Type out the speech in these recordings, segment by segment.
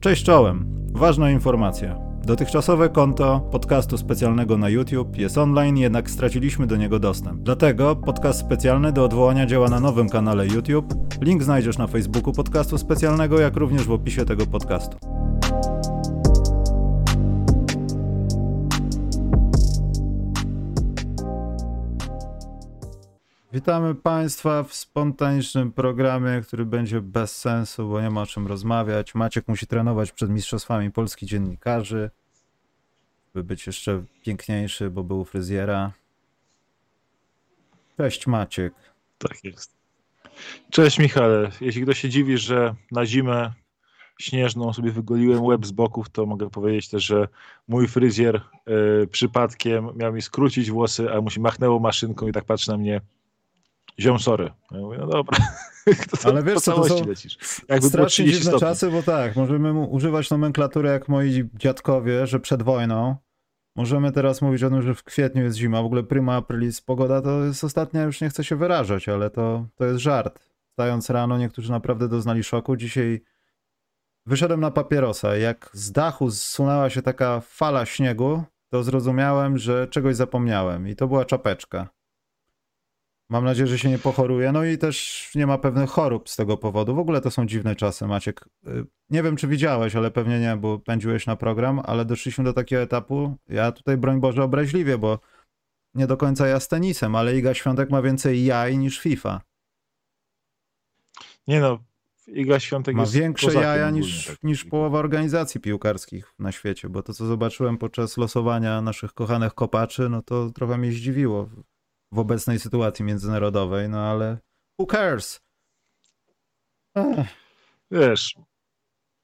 Cześć czołem. Ważna informacja. Dotychczasowe konto podcastu specjalnego na YouTube jest online, jednak straciliśmy do niego dostęp. Dlatego podcast specjalny do odwołania działa na nowym kanale YouTube. Link znajdziesz na Facebooku podcastu specjalnego, jak również w opisie tego podcastu. Witamy Państwa w spontanicznym programie, który będzie bez sensu, bo nie ma o czym rozmawiać. Maciek musi trenować przed Mistrzostwami Polski Dziennikarzy, by być jeszcze piękniejszy, bo był fryzjera. Cześć Maciek. Tak jest. Cześć Michale. Jeśli ktoś się dziwi, że na zimę śnieżną sobie wygoliłem łeb z boków, to mogę powiedzieć też, że mój fryzjer y, przypadkiem miał mi skrócić włosy, a mu się machnęło maszynką i tak patrzy na mnie ziom sorry. Ja mówię, no dobra. To, Ale wiesz co, to są lecisz. Jakby strasznie dziwne stopni. czasy, bo tak, możemy używać nomenklatury jak moi dziadkowie, że przed wojną. Możemy teraz mówić o tym, że w kwietniu jest zima, w ogóle prima aprilis pogoda to jest ostatnia, już nie chcę się wyrażać, ale to, to jest żart. Stając rano, niektórzy naprawdę doznali szoku. Dzisiaj wyszedłem na papierosa. Jak z dachu zsunęła się taka fala śniegu, to zrozumiałem, że czegoś zapomniałem i to była czapeczka. Mam nadzieję, że się nie pochoruje. No i też nie ma pewnych chorób z tego powodu. W ogóle to są dziwne czasy, Maciek. Y, nie wiem, czy widziałeś, ale pewnie nie, bo pędziłeś na program, ale doszliśmy do takiego etapu. Ja tutaj, broń Boże, obraźliwie, bo nie do końca ja z tenisem, ale Iga Świątek ma więcej jaj niż FIFA. Nie no, Iga Świątek ma większe jaja niż, tak. niż połowa organizacji piłkarskich na świecie, bo to, co zobaczyłem podczas losowania naszych kochanych kopaczy, no to trochę mnie zdziwiło w obecnej sytuacji międzynarodowej, no ale who cares? Ech. Wiesz,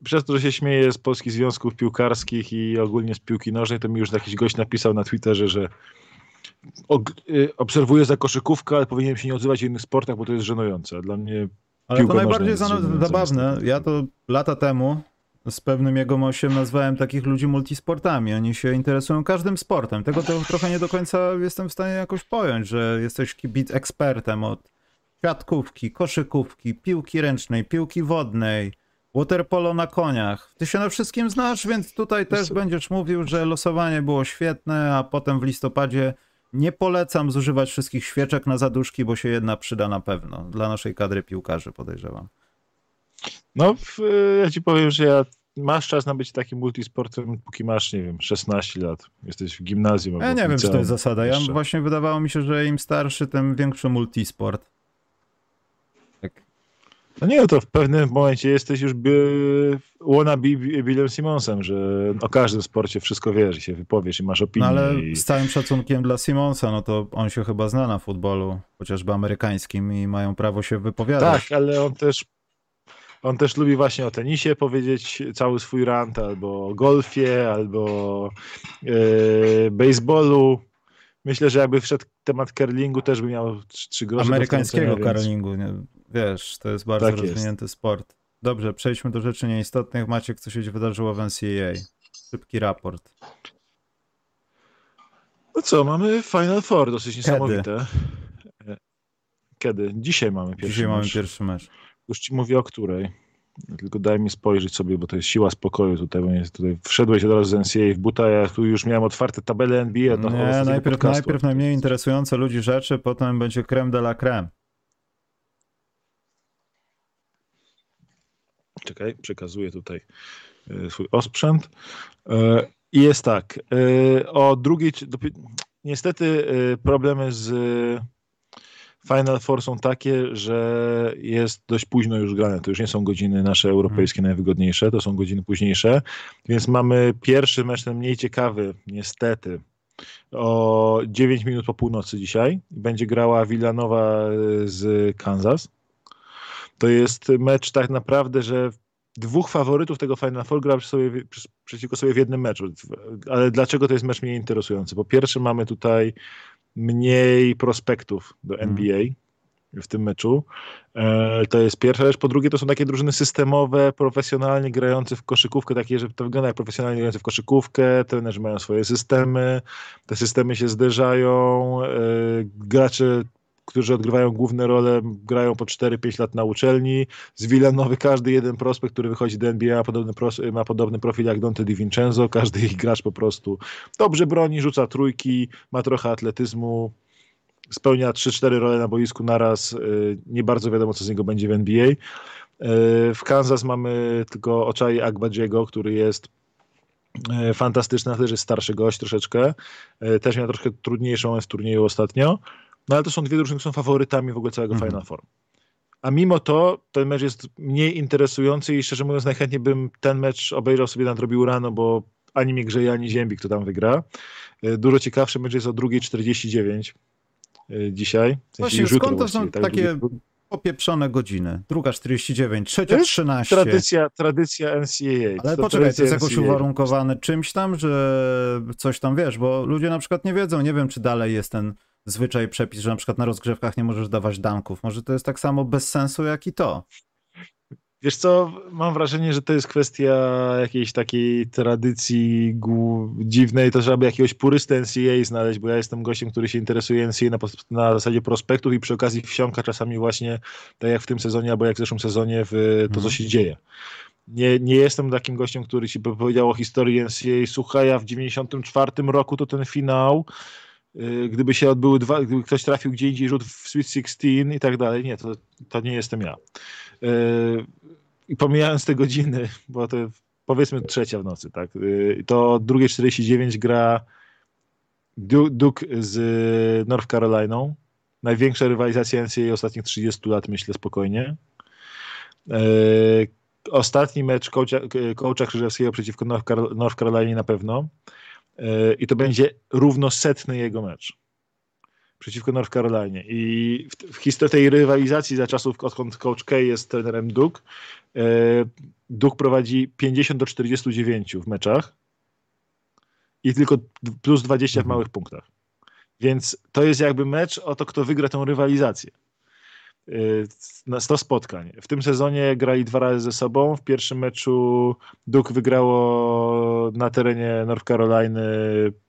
przez to, że się śmieję z polskich związków piłkarskich i ogólnie z piłki nożnej, to mi już jakiś gość napisał na Twitterze, że y, obserwuję za koszykówkę, ale powinienem się nie odzywać w innych sportach, bo to jest żenujące. Dla mnie ale to najbardziej zabawne. Ja to lata temu z pewnym jego mosiem nazwałem takich ludzi multisportami. Oni się interesują każdym sportem. Tego to trochę nie do końca jestem w stanie jakoś pojąć, że jesteś kibic ekspertem od siatkówki, koszykówki, piłki ręcznej, piłki wodnej, waterpolo na koniach. Ty się na wszystkim znasz, więc tutaj też będziesz mówił, że losowanie było świetne, a potem w listopadzie nie polecam zużywać wszystkich świeczek na zaduszki, bo się jedna przyda na pewno. Dla naszej kadry piłkarzy podejrzewam. No, ja ci powiem, że ja masz czas na być takim multisportem, póki masz, nie wiem, 16 lat. Jesteś w gimnazjum. Ja nie wiem, czy to jest zasada. Ja właśnie wydawało mi się, że im starszy, tym większy multisport. Tak. No nie, no to w pewnym momencie jesteś już by wannabe Billem Simonsem, że o każdym sporcie wszystko wiesz i się wypowiesz i masz opinię. No ale i... z całym szacunkiem dla Simonsa, no to on się chyba zna na futbolu, chociażby amerykańskim i mają prawo się wypowiadać. Tak, ale on też on też lubi właśnie o tenisie powiedzieć cały swój rant, albo o golfie, albo yy, baseballu. Myślę, że jakby wszedł temat curlingu, też by miał trzy grosze. Amerykańskiego curlingu, nie? wiesz, to jest bardzo tak rozwinięty jest. sport. Dobrze, przejdźmy do rzeczy nieistotnych. Maciek, co się wydarzyło w NCAA? Szybki raport. No co, mamy Final Four, dosyć niesamowite. E, kiedy? Dzisiaj mamy pierwszy Dzisiaj mecz. mamy pierwszy mecz. Już ci mówię o której. Tylko daj mi spojrzeć sobie, bo to jest siła spokoju tutaj, bo jest tutaj wszedłeś od razu z NCAA w buta, ja tu już miałem otwarte tabele NBA. No, nie, najpierw, najpierw najmniej interesujące ludzi rzeczy, potem będzie creme de la creme. Czekaj, przekazuję tutaj e, swój osprzęt. E, I jest tak, e, o drugiej, niestety problemy z Final Four są takie, że jest dość późno już grane. To już nie są godziny nasze europejskie hmm. najwygodniejsze, to są godziny późniejsze. Więc mamy pierwszy mecz, ten mniej ciekawy, niestety, o 9 minut po północy dzisiaj. Będzie grała Villanowa z Kansas. To jest mecz tak naprawdę, że dwóch faworytów tego Final Four gra sobie, przeciwko sobie w jednym meczu. Ale dlaczego to jest mecz mniej interesujący? Po pierwsze mamy tutaj mniej prospektów do mhm. NBA w tym meczu. E, to jest pierwsza rzecz. Po drugie, to są takie drużyny systemowe, profesjonalnie grające w koszykówkę, takie, że to wygląda jak profesjonalnie grające w koszykówkę, trenerzy mają swoje systemy, te systemy się zderzają, e, gracze którzy odgrywają główne role, grają po 4-5 lat na uczelni. Z Villanowy każdy jeden prospekt, który wychodzi do NBA ma podobny, ma podobny profil jak Dante DiVincenzo. Każdy ich gracz po prostu dobrze broni, rzuca trójki, ma trochę atletyzmu, spełnia 3-4 role na boisku naraz. Y, nie bardzo wiadomo, co z niego będzie w NBA. Y, w Kansas mamy tylko Oczai Agbadziego, który jest y, fantastyczny, też jest starszy gość troszeczkę. Też miał troszkę trudniejszą w turnieju ostatnio. No ale to są dwie drużyny, które są faworytami w ogóle całego mhm. Final Four. A mimo to ten mecz jest mniej interesujący i szczerze mówiąc najchętniej bym ten mecz obejrzał sobie nadrobił rano, bo ani mnie grzeje, ani ziębi, kto tam wygra. Dużo ciekawszy mecz jest o 2.49 dzisiaj. W sensie Właśnie, skąd to są tak takie popieprzone godziny? Druga 49, trzecia 13. Tradycja, tradycja NCAA. Ale poczekaj, to jest jakoś uwarunkowane czymś tam, że coś tam wiesz, bo ludzie na przykład nie wiedzą, nie wiem czy dalej jest ten zwyczaj, przepis, że na przykład na rozgrzewkach nie możesz dawać danków. Może to jest tak samo bez sensu jak i to. Wiesz co, mam wrażenie, że to jest kwestia jakiejś takiej tradycji dziwnej, to żeby jakiegoś purystę NCAA znaleźć, bo ja jestem gościem, który się interesuje NCAA na, na zasadzie prospektów i przy okazji wsiąka czasami właśnie, tak jak w tym sezonie, albo jak w zeszłym sezonie, w to, co mhm. się dzieje. Nie, nie jestem takim gościem, który ci powiedział o historii NCAA. Słuchaj, ja w 94 roku to ten finał, gdyby się odbyły dwa, gdyby ktoś trafił gdzie indziej rzut w Sweet 16 i tak dalej. Nie, to, to nie jestem ja. Y, i pomijając te godziny, bo to powiedzmy trzecia w nocy, tak, y, to drugie 49 gra Duke z North Caroliną. Największa rywalizacja NCAA ostatnich 30 lat, myślę spokojnie. Y, ostatni mecz coacha, coacha Krzyżewskiego przeciwko North Carolinie na pewno. I to będzie równo setny jego mecz przeciwko North Carolinie. I w, w historii tej rywalizacji za czasów, odkąd Coach K jest trenerem Duke, e, Duke prowadzi 50 do 49 w meczach i tylko plus 20 w małych punktach. Więc to jest jakby mecz o to, kto wygra tę rywalizację. Y, na 100 spotkań. W tym sezonie grali dwa razy ze sobą. W pierwszym meczu Duke wygrało na terenie North Caroliny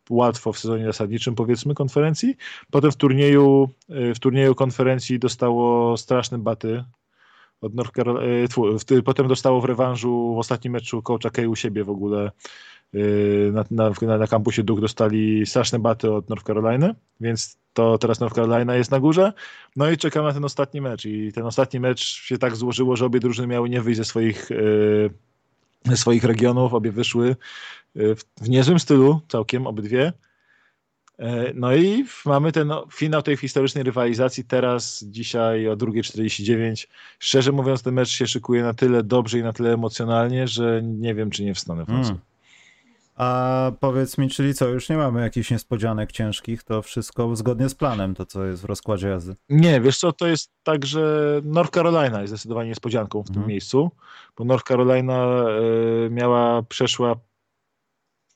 łatwo w sezonie zasadniczym, powiedzmy, konferencji. Potem w turnieju, y, w turnieju konferencji dostało straszne baty od North Caroliny. Y, potem dostało w rewanżu w ostatnim meczu coacha Kay u siebie w ogóle na, na, na kampusie Duke dostali straszne baty od North Caroliny, więc to teraz North Carolina jest na górze. No i czekam na ten ostatni mecz. I ten ostatni mecz się tak złożyło, że obie drużyny miały nie wyjść ze swoich, yy, ze swoich regionów. Obie wyszły yy, w, w niezłym stylu, całkiem obydwie. Yy, no i mamy ten finał tej historycznej rywalizacji teraz, dzisiaj o 2.49. Szczerze mówiąc, ten mecz się szykuje na tyle dobrze i na tyle emocjonalnie, że nie wiem, czy nie wstanę w nocy. Mm. A powiedz mi, czyli co, już nie mamy jakichś niespodzianek ciężkich, to wszystko zgodnie z planem, to co jest w rozkładzie jazdy? Nie, wiesz co, to jest tak, że North Carolina jest zdecydowanie niespodzianką w tym mhm. miejscu, bo North Carolina y, miała, przeszła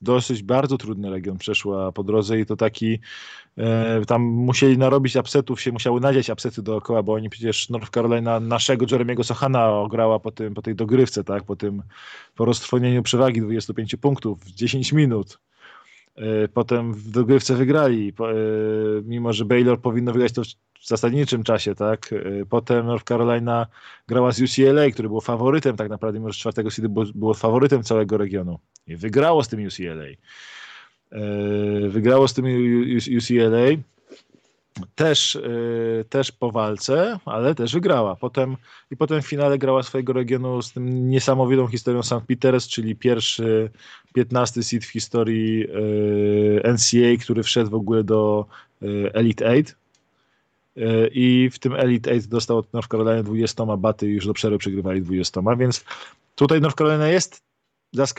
dosyć bardzo trudny region przeszła po drodze i to taki e, tam musieli narobić upsetów, się musiały nadziać upsety dookoła, bo oni przecież North Carolina naszego Jeremiego Sochana ograła po, tym, po tej dogrywce, tak, po tym po roztrwonieniu przewagi 25 punktów w 10 minut. E, potem w dogrywce wygrali, e, mimo że Baylor powinno wygrać to w zasadniczym czasie, tak? E, potem North Carolina grała z UCLA, który był faworytem tak naprawdę, mimo że czwartego seedu było, było faworytem całego regionu. I wygrało z tym UCLA. Wygrało z tym UCLA też, też po walce, ale też wygrała. Potem, I potem w finale grała swojego regionu z tym niesamowitą historią St. Peters, czyli pierwszy 15 seed w historii NCAA, który wszedł w ogóle do Elite 8 E, i w tym Elite 8 dostał od North Carolina 20 baty i już do przerwy przegrywali 20, więc tutaj North Carolina jest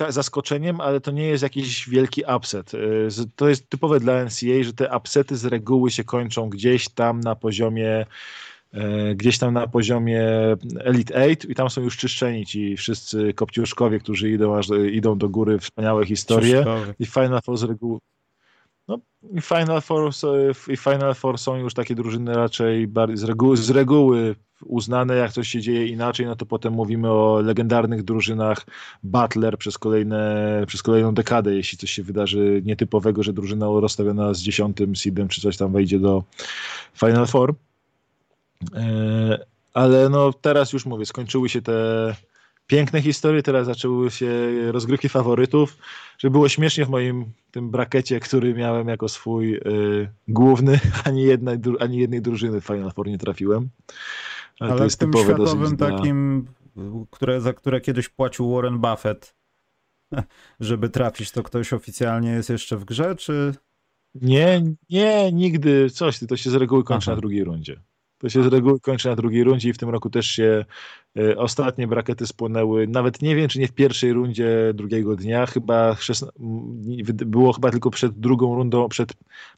zaskoczeniem, ale to nie jest jakiś wielki upset. E, to jest typowe dla NCAA, że te upsety z reguły się kończą gdzieś tam na poziomie e, gdzieś tam na poziomie Elite 8 i tam są już czyszczeni ci wszyscy kopciuszkowie, którzy idą, aż idą do góry, wspaniałe historie i Final Four z reguły no, i Final, Four, I Final Four są już takie drużyny raczej z reguły, z reguły uznane, jak coś się dzieje inaczej, no to potem mówimy o legendarnych drużynach Butler przez, kolejne, przez kolejną dekadę, jeśli coś się wydarzy nietypowego, że drużyna rozstawiona z dziesiątym seedem czy coś tam wejdzie do Final Four. E, ale no teraz już mówię, skończyły się te piękne historie, teraz zaczęły się rozgrywki faworytów, że było śmiesznie w moim tym brakecie, który miałem jako swój y, główny, ani, jednej, ani jednej drużyny w Final Four nie trafiłem. Ale, Ale to jest w tym światowym takim, które, za które kiedyś płacił Warren Buffett, żeby trafić, to ktoś oficjalnie jest jeszcze w grze, czy... Nie, nie, nigdy coś, to się z reguły kończy Aha. na drugiej rundzie. To się z reguły kończy na drugiej rundzie i w tym roku też się y, ostatnie brakety spłonęły. Nawet nie wiem, czy nie w pierwszej rundzie drugiego dnia, chyba było chyba tylko przed drugą rundą, przed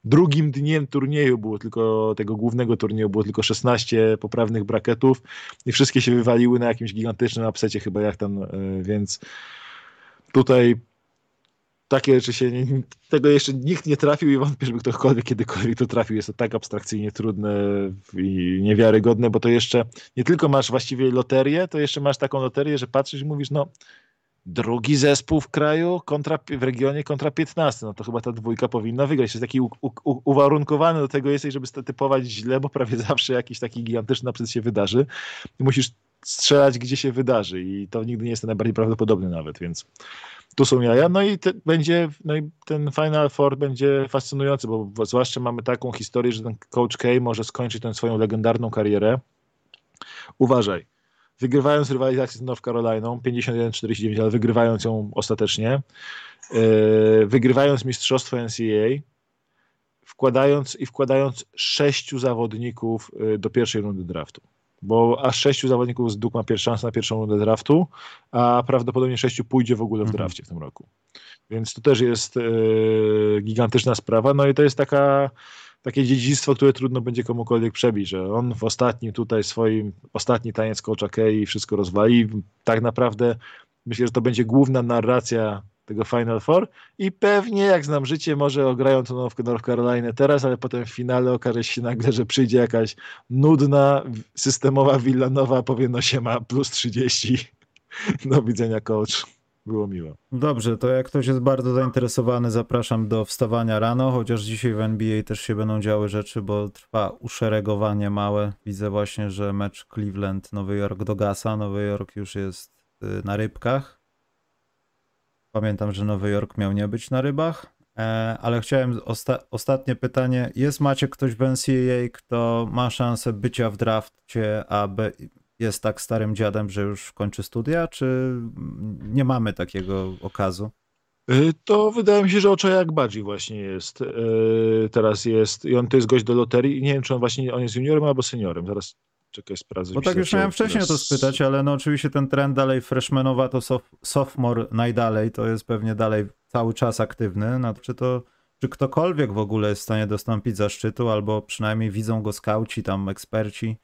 drugim dniem turnieju było tylko, tego głównego turnieju było tylko 16 poprawnych braketów i wszystkie się wywaliły na jakimś gigantycznym upsecie chyba jak tam, y, więc tutaj takie rzeczy się, tego jeszcze nikt nie trafił i wątpię, żeby ktokolwiek kiedykolwiek to trafił. Jest to tak abstrakcyjnie trudne i niewiarygodne, bo to jeszcze nie tylko masz właściwie loterię, to jeszcze masz taką loterię, że patrzysz i mówisz, no drugi zespół w kraju kontra, w regionie kontra 15, no to chyba ta dwójka powinna wygrać. Jest taki u, u, uwarunkowany do tego jesteś, żeby typować źle, bo prawie zawsze jakiś taki gigantyczny naprzód się wydarzy i musisz strzelać, gdzie się wydarzy i to nigdy nie jest najbardziej prawdopodobne nawet, więc tu są jaja. No i te, będzie, no i ten Final Four będzie fascynujący, bo zwłaszcza mamy taką historię, że ten Coach K może skończyć tę swoją legendarną karierę. Uważaj, wygrywając rywalizację z North Caroliną 51-49, ale wygrywając ją ostatecznie, yy, wygrywając mistrzostwo NCAA, wkładając i wkładając sześciu zawodników yy, do pierwszej rundy draftu bo aż sześciu zawodników z Duke ma pierwszą szansę na pierwszą rundę draftu, a prawdopodobnie sześciu pójdzie w ogóle w mhm. drafcie w tym roku. Więc to też jest e, gigantyczna sprawa. No i to jest taka, takie dziedzictwo, które trudno będzie komukolwiek przebić, że on w ostatnim tutaj swoim, ostatni taniec coacha Kei i wszystko rozwali. Tak naprawdę myślę, że to będzie główna narracja tego Final Four i pewnie, jak znam życie, może ograją to North Carolina teraz, ale potem w finale okaże się nagle, że przyjdzie jakaś nudna, systemowa Villanowa, powie no się ma plus 30. Do widzenia coach. Było miło. Dobrze, to jak ktoś jest bardzo zainteresowany, zapraszam do wstawania rano, chociaż dzisiaj w NBA też się będą działy rzeczy, bo trwa uszeregowanie małe. Widzę właśnie, że mecz Cleveland-Nowy Jork do Gasa. Nowy Jork już jest y, na rybkach Pamiętam, że Nowy Jork miał nie być na rybach, e, ale chciałem osta ostatnie pytanie. Jest macie ktoś w NCAA, kto ma szansę bycia w drafcie, a jest tak starym dziadem, że już kończy studia, czy nie mamy takiego okazu? Y, to wydaje mi się, że Ocza jak bardziej właśnie jest. Y, teraz jest i on to jest gość do loterii. Nie wiem, czy on właśnie on jest juniorem albo seniorem. Zaraz Czekaj, sprawdzę. Bo tak już miałem wcześniej teraz... to spytać, ale no oczywiście ten trend dalej freshmanowa to sophomore najdalej, to jest pewnie dalej cały czas aktywny. No, czy to czy ktokolwiek w ogóle jest w stanie dostąpić zaszczytu, albo przynajmniej widzą go skauci, tam eksperci,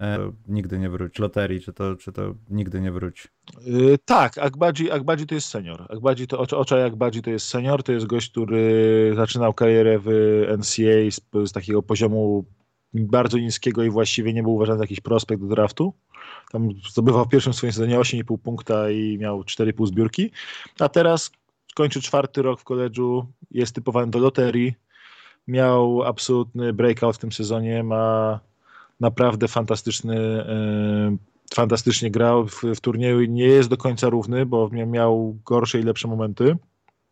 e, nigdy nie wróci. Loterii, czy to, czy to nigdy nie wróci? Yy, tak, Akbadzi, Akbadzi to jest senior. Akbadzi to, Oczaj Akbadzi to jest senior, to jest gość, który zaczynał karierę w NCAA z, z takiego poziomu bardzo niskiego i właściwie nie był uważany za jakiś prospekt do draftu. Tam zdobywał w pierwszym swoim sezonie 8,5 punkta i miał 4,5 zbiórki, a teraz kończy czwarty rok w koledżu, jest typowany do loterii, miał absolutny breakout w tym sezonie, ma naprawdę fantastyczny, yy, fantastycznie grał w, w turnieju i nie jest do końca równy, bo miał gorsze i lepsze momenty,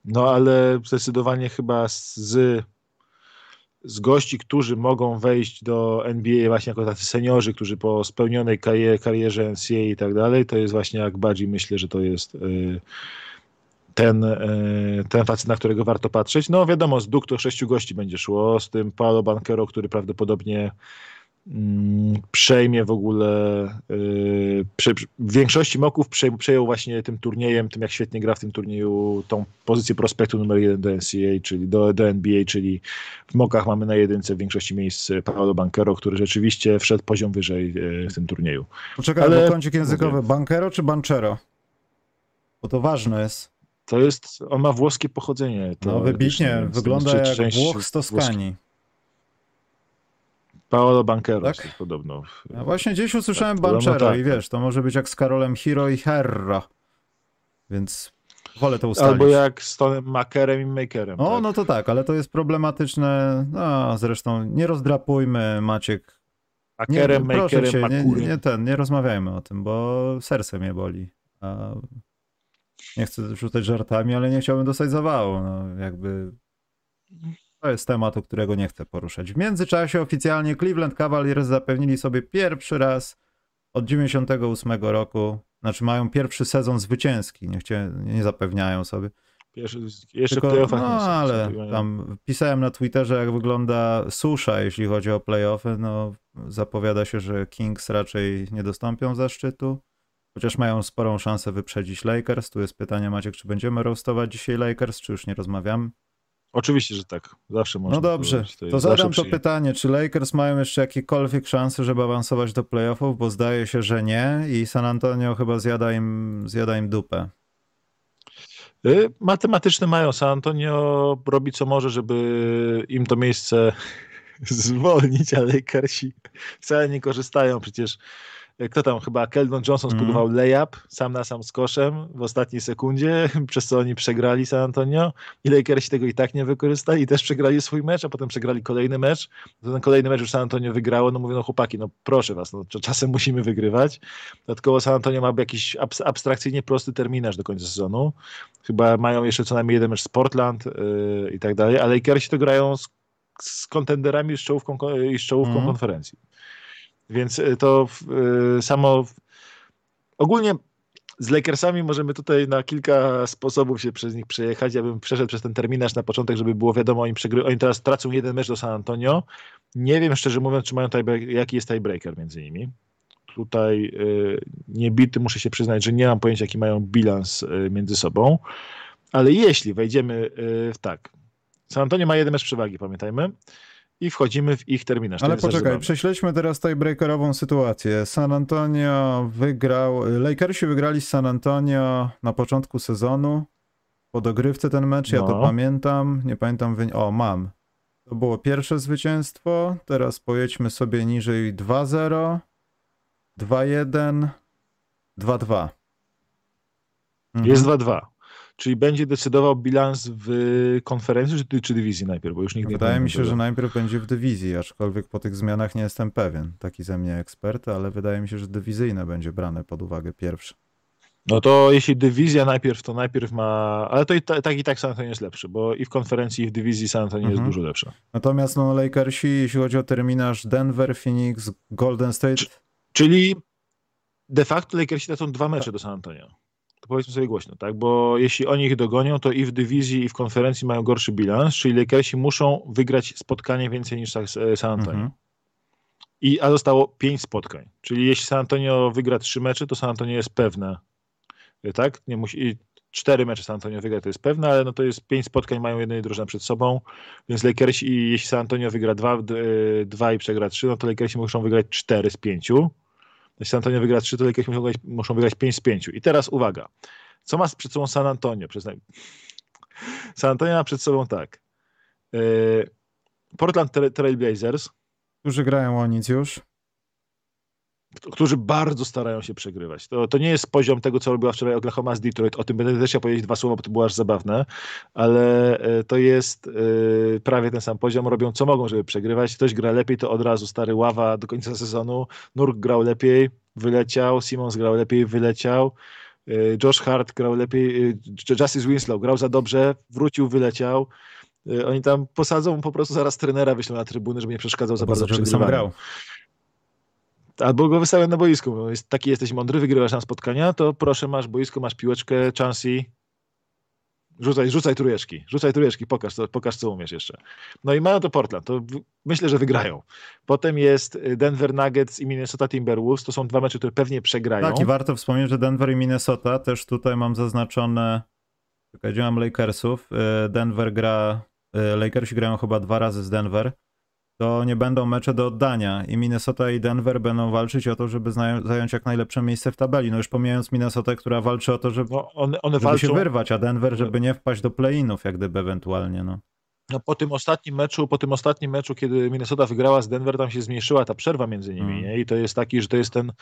no ale zdecydowanie chyba z z gości, którzy mogą wejść do NBA właśnie jako tacy seniorzy, którzy po spełnionej karierze, karierze NCAA i tak dalej, to jest właśnie jak bardziej myślę, że to jest y, ten, y, ten facet, na którego warto patrzeć. No wiadomo, z Duk to sześciu gości będzie szło, z tym Paolo Banquero, który prawdopodobnie przejmie w ogóle y, w większości moków przejął właśnie tym turniejem, tym jak świetnie gra w tym turnieju, tą pozycję prospektu numer jeden do NCAA, czyli do, do NBA, czyli w mokach mamy na jedynce w większości miejsc Paolo Bankero, który rzeczywiście wszedł poziom wyżej y, w tym turnieju. Poczekaj, Ale... kącik językowy, mówię, Bankero czy Banchero? Bo to ważne jest. To jest, on ma włoskie pochodzenie. To, no wybitnie, wygląda jak Włoch z Toskanii. Paolo Banquero tak? podobno. Ja właśnie gdzieś usłyszałem tak, Banchero tak, i wiesz, to może być jak z Karolem Hiro i Herro. Więc wolę to ustalić. Albo jak z Tonem Makerem i Makerem. O, tak? no to tak, ale to jest problematyczne. No, zresztą nie rozdrapujmy, Maciek. Akerem, nie, Makerem, cię, nie, nie, ten, nie rozmawiajmy o tym, bo serce mnie boli. A nie chcę rzucać żartami, ale nie chciałbym dostać zawału. No, jakby to jest temat, o którego nie chcę poruszać. W międzyczasie oficjalnie Cleveland Cavaliers zapewnili sobie pierwszy raz od 98 roku, znaczy mają pierwszy sezon zwycięski, nie, chcia, nie zapewniają sobie. Pierwszy, jeszcze Tylko, w no, ale tam pisałem na Twitterze, jak wygląda susza, jeśli chodzi o playoffy. No, zapowiada się, że Kings raczej nie dostąpią zaszczytu, chociaż mają sporą szansę wyprzedzić Lakers. Tu jest pytanie, Maciek, czy będziemy roastować dzisiaj Lakers, czy już nie rozmawiam? Oczywiście, że tak. Zawsze można. No dobrze, to, to zadam to pytanie, czy Lakers mają jeszcze jakiekolwiek szanse, żeby awansować do playoffów, bo zdaje się, że nie i San Antonio chyba zjada im, zjada im dupę. Y, matematyczne mają. San Antonio robi co może, żeby im to miejsce zwolnić, ale Lakersi wcale nie korzystają. Przecież kto tam, chyba Keldon Johnson mhm. spróbował mm. layup sam na sam z koszem w ostatniej sekundzie, przez co oni przegrali San Antonio i Lakersi tego i tak nie wykorzystali i też przegrali swój mecz, a potem przegrali kolejny mecz. Ten kolejny mecz już San Antonio wygrało, no mówią, no chłopaki, no proszę was, no czasem musimy wygrywać. Dodatkowo San Antonio ma jakiś abstrakcyjnie prosty terminarz do końca sezonu. Chyba mają jeszcze co najmniej jeden mecz z Portland yy, i tak dalej, a Lakersi to grają z, z kontenderami i z czołówką, i z czołówką mm. konferencji. Więc y, to y, samo. Ogólnie z Lakersami możemy tutaj na kilka sposobów się przez nich przejechać. Ja bym przeszedł przez ten terminarz na początek, żeby było wiadomo, oni, przegry... oni teraz tracą jeden mecz do San Antonio. Nie wiem szczerze mówiąc, czy mają jaki jest tiebreaker między nimi. Tutaj y, niebity muszę się przyznać, że nie mam pojęcia, jaki mają bilans y, między sobą. Ale jeśli wejdziemy y, w tak. San Antonio ma jeden mecz przewagi, pamiętajmy i wchodzimy w ich terminarz. Ale poczekaj, prześledźmy teraz breakerową sytuację. San Antonio wygrał, Lakersi wygrali z San Antonio na początku sezonu. Po dogrywce ten mecz, no. ja to no. pamiętam. Nie pamiętam, wy... o mam. To było pierwsze zwycięstwo. Teraz pojedźmy sobie niżej 2-0, 2-1, 2-2. Mhm. Jest 2-2. Czyli będzie decydował bilans w konferencji czy, czy dywizji najpierw, bo już nigdy Wydaje mi się, tego. że najpierw będzie w dywizji, aczkolwiek po tych zmianach nie jestem pewien. Taki ze mnie ekspert, ale wydaje mi się, że dywizyjne będzie brane pod uwagę pierwsze. No to jeśli dywizja najpierw, to najpierw ma. Ale to i tak i tak San Antonio jest lepszy, bo i w konferencji, i w dywizji San Antonio mhm. jest dużo lepsze. Natomiast no, Lakersi, jeśli chodzi o terminarz Denver, Phoenix, Golden State. Czyli de facto Lakersi to są dwa mecze do San Antonio to powiedzmy sobie głośno, tak? Bo jeśli oni ich dogonią, to i w dywizji, i w konferencji mają gorszy bilans, czyli Lakersi muszą wygrać spotkanie więcej niż San Antonio. Mhm. I, a zostało pięć spotkań. Czyli jeśli San Antonio wygra trzy mecze, to San Antonio jest pewne. Tak? Nie musi, cztery mecze San Antonio wygra, to jest pewne, ale no to jest pięć spotkań, mają jednej drużyna przed sobą, więc Lakersi, jeśli San Antonio wygra dwa, dwa i przegra trzy, no to Lakersi muszą wygrać cztery z pięciu San Antonio wygra 3, to Lakers muszą, muszą wygrać 5 z 5. I teraz uwaga. Co ma przed sobą San Antonio? San Antonio ma przed sobą tak. Yy, Portland Trail Blazers. Którzy grają o nic już którzy bardzo starają się przegrywać. To, to nie jest poziom tego, co robiła wczoraj Oklahoma z Detroit. O tym będę też chciał powiedzieć dwa słowa, bo to było aż zabawne, ale e, to jest e, prawie ten sam poziom. Robią co mogą, żeby przegrywać. Ktoś gra lepiej, to od razu stary ława do końca sezonu. Nurk grał lepiej, wyleciał. Simons grał lepiej, wyleciał. E, Josh Hart grał lepiej. Justice Winslow grał za dobrze, wrócił, wyleciał. Oni tam posadzą po prostu zaraz trenera wyślą na trybuny, żeby nie przeszkadzał za bardzo żeby sam grał. Albo go wystawiam na boisku. Bo jest, taki jesteś mądry, wygrywasz na spotkania, to proszę, masz boisko, masz piłeczkę, chansy. Rzucaj, rzucaj trójeczki, rzucaj trójeczki, pokaż, co, pokaż co umiesz jeszcze. No i mają to Portland, to myślę, że wygrają. Potem jest Denver Nuggets i Minnesota Timberwolves, to są dwa mecze, które pewnie przegrają. Tak i warto wspomnieć, że Denver i Minnesota, też tutaj mam zaznaczone, czekaj, mam Lakersów, y, Denver gra, y, Lakersi grają chyba dwa razy z Denver, to nie będą mecze do oddania i Minnesota i Denver będą walczyć o to, żeby zająć jak najlepsze miejsce w tabeli. No już pomijając Minnesotę, która walczy o to, żeby, no one, one żeby walczą... się wyrwać, a Denver, żeby nie wpaść do play-inów jak gdyby ewentualnie. No. No po tym ostatnim meczu, po tym ostatnim meczu, kiedy Minnesota wygrała z Denver, tam się zmniejszyła ta przerwa między nimi, mm. nie? I to jest taki, że to jest ten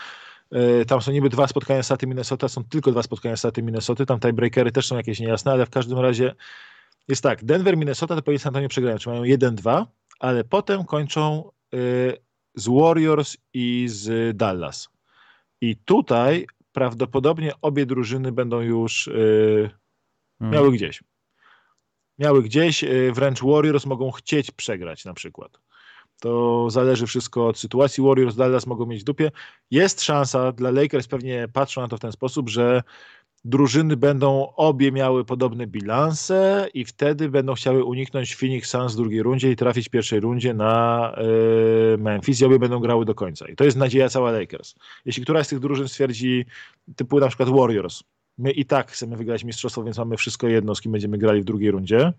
e, tam są niby dwa spotkania Staty Minnesota, są tylko dwa spotkania Staty Minnesota, tam tiebreakery też są jakieś niejasne, ale w każdym razie jest tak, Denver, Minnesota to powinien San Antonio przegrają, czy mają 1-2, ale potem kończą y, z Warriors i z Dallas. I tutaj prawdopodobnie obie drużyny będą już yy, miały gdzieś. Miały gdzieś, yy, wręcz Warriors mogą chcieć przegrać na przykład. To zależy wszystko od sytuacji. Warriors Dallas mogą mieć dupie. Jest szansa dla Lakers, pewnie patrzą na to w ten sposób, że drużyny będą obie miały podobne bilanse i wtedy będą chciały uniknąć Phoenix Suns w drugiej rundzie i trafić w pierwszej rundzie na yy, Memphis i obie będą grały do końca. I to jest nadzieja cała Lakers. Jeśli któraś z tych drużyn stwierdzi, typu na przykład Warriors, my i tak chcemy wygrać mistrzostwo, więc mamy wszystko jedno, z kim będziemy grali w drugiej rundzie,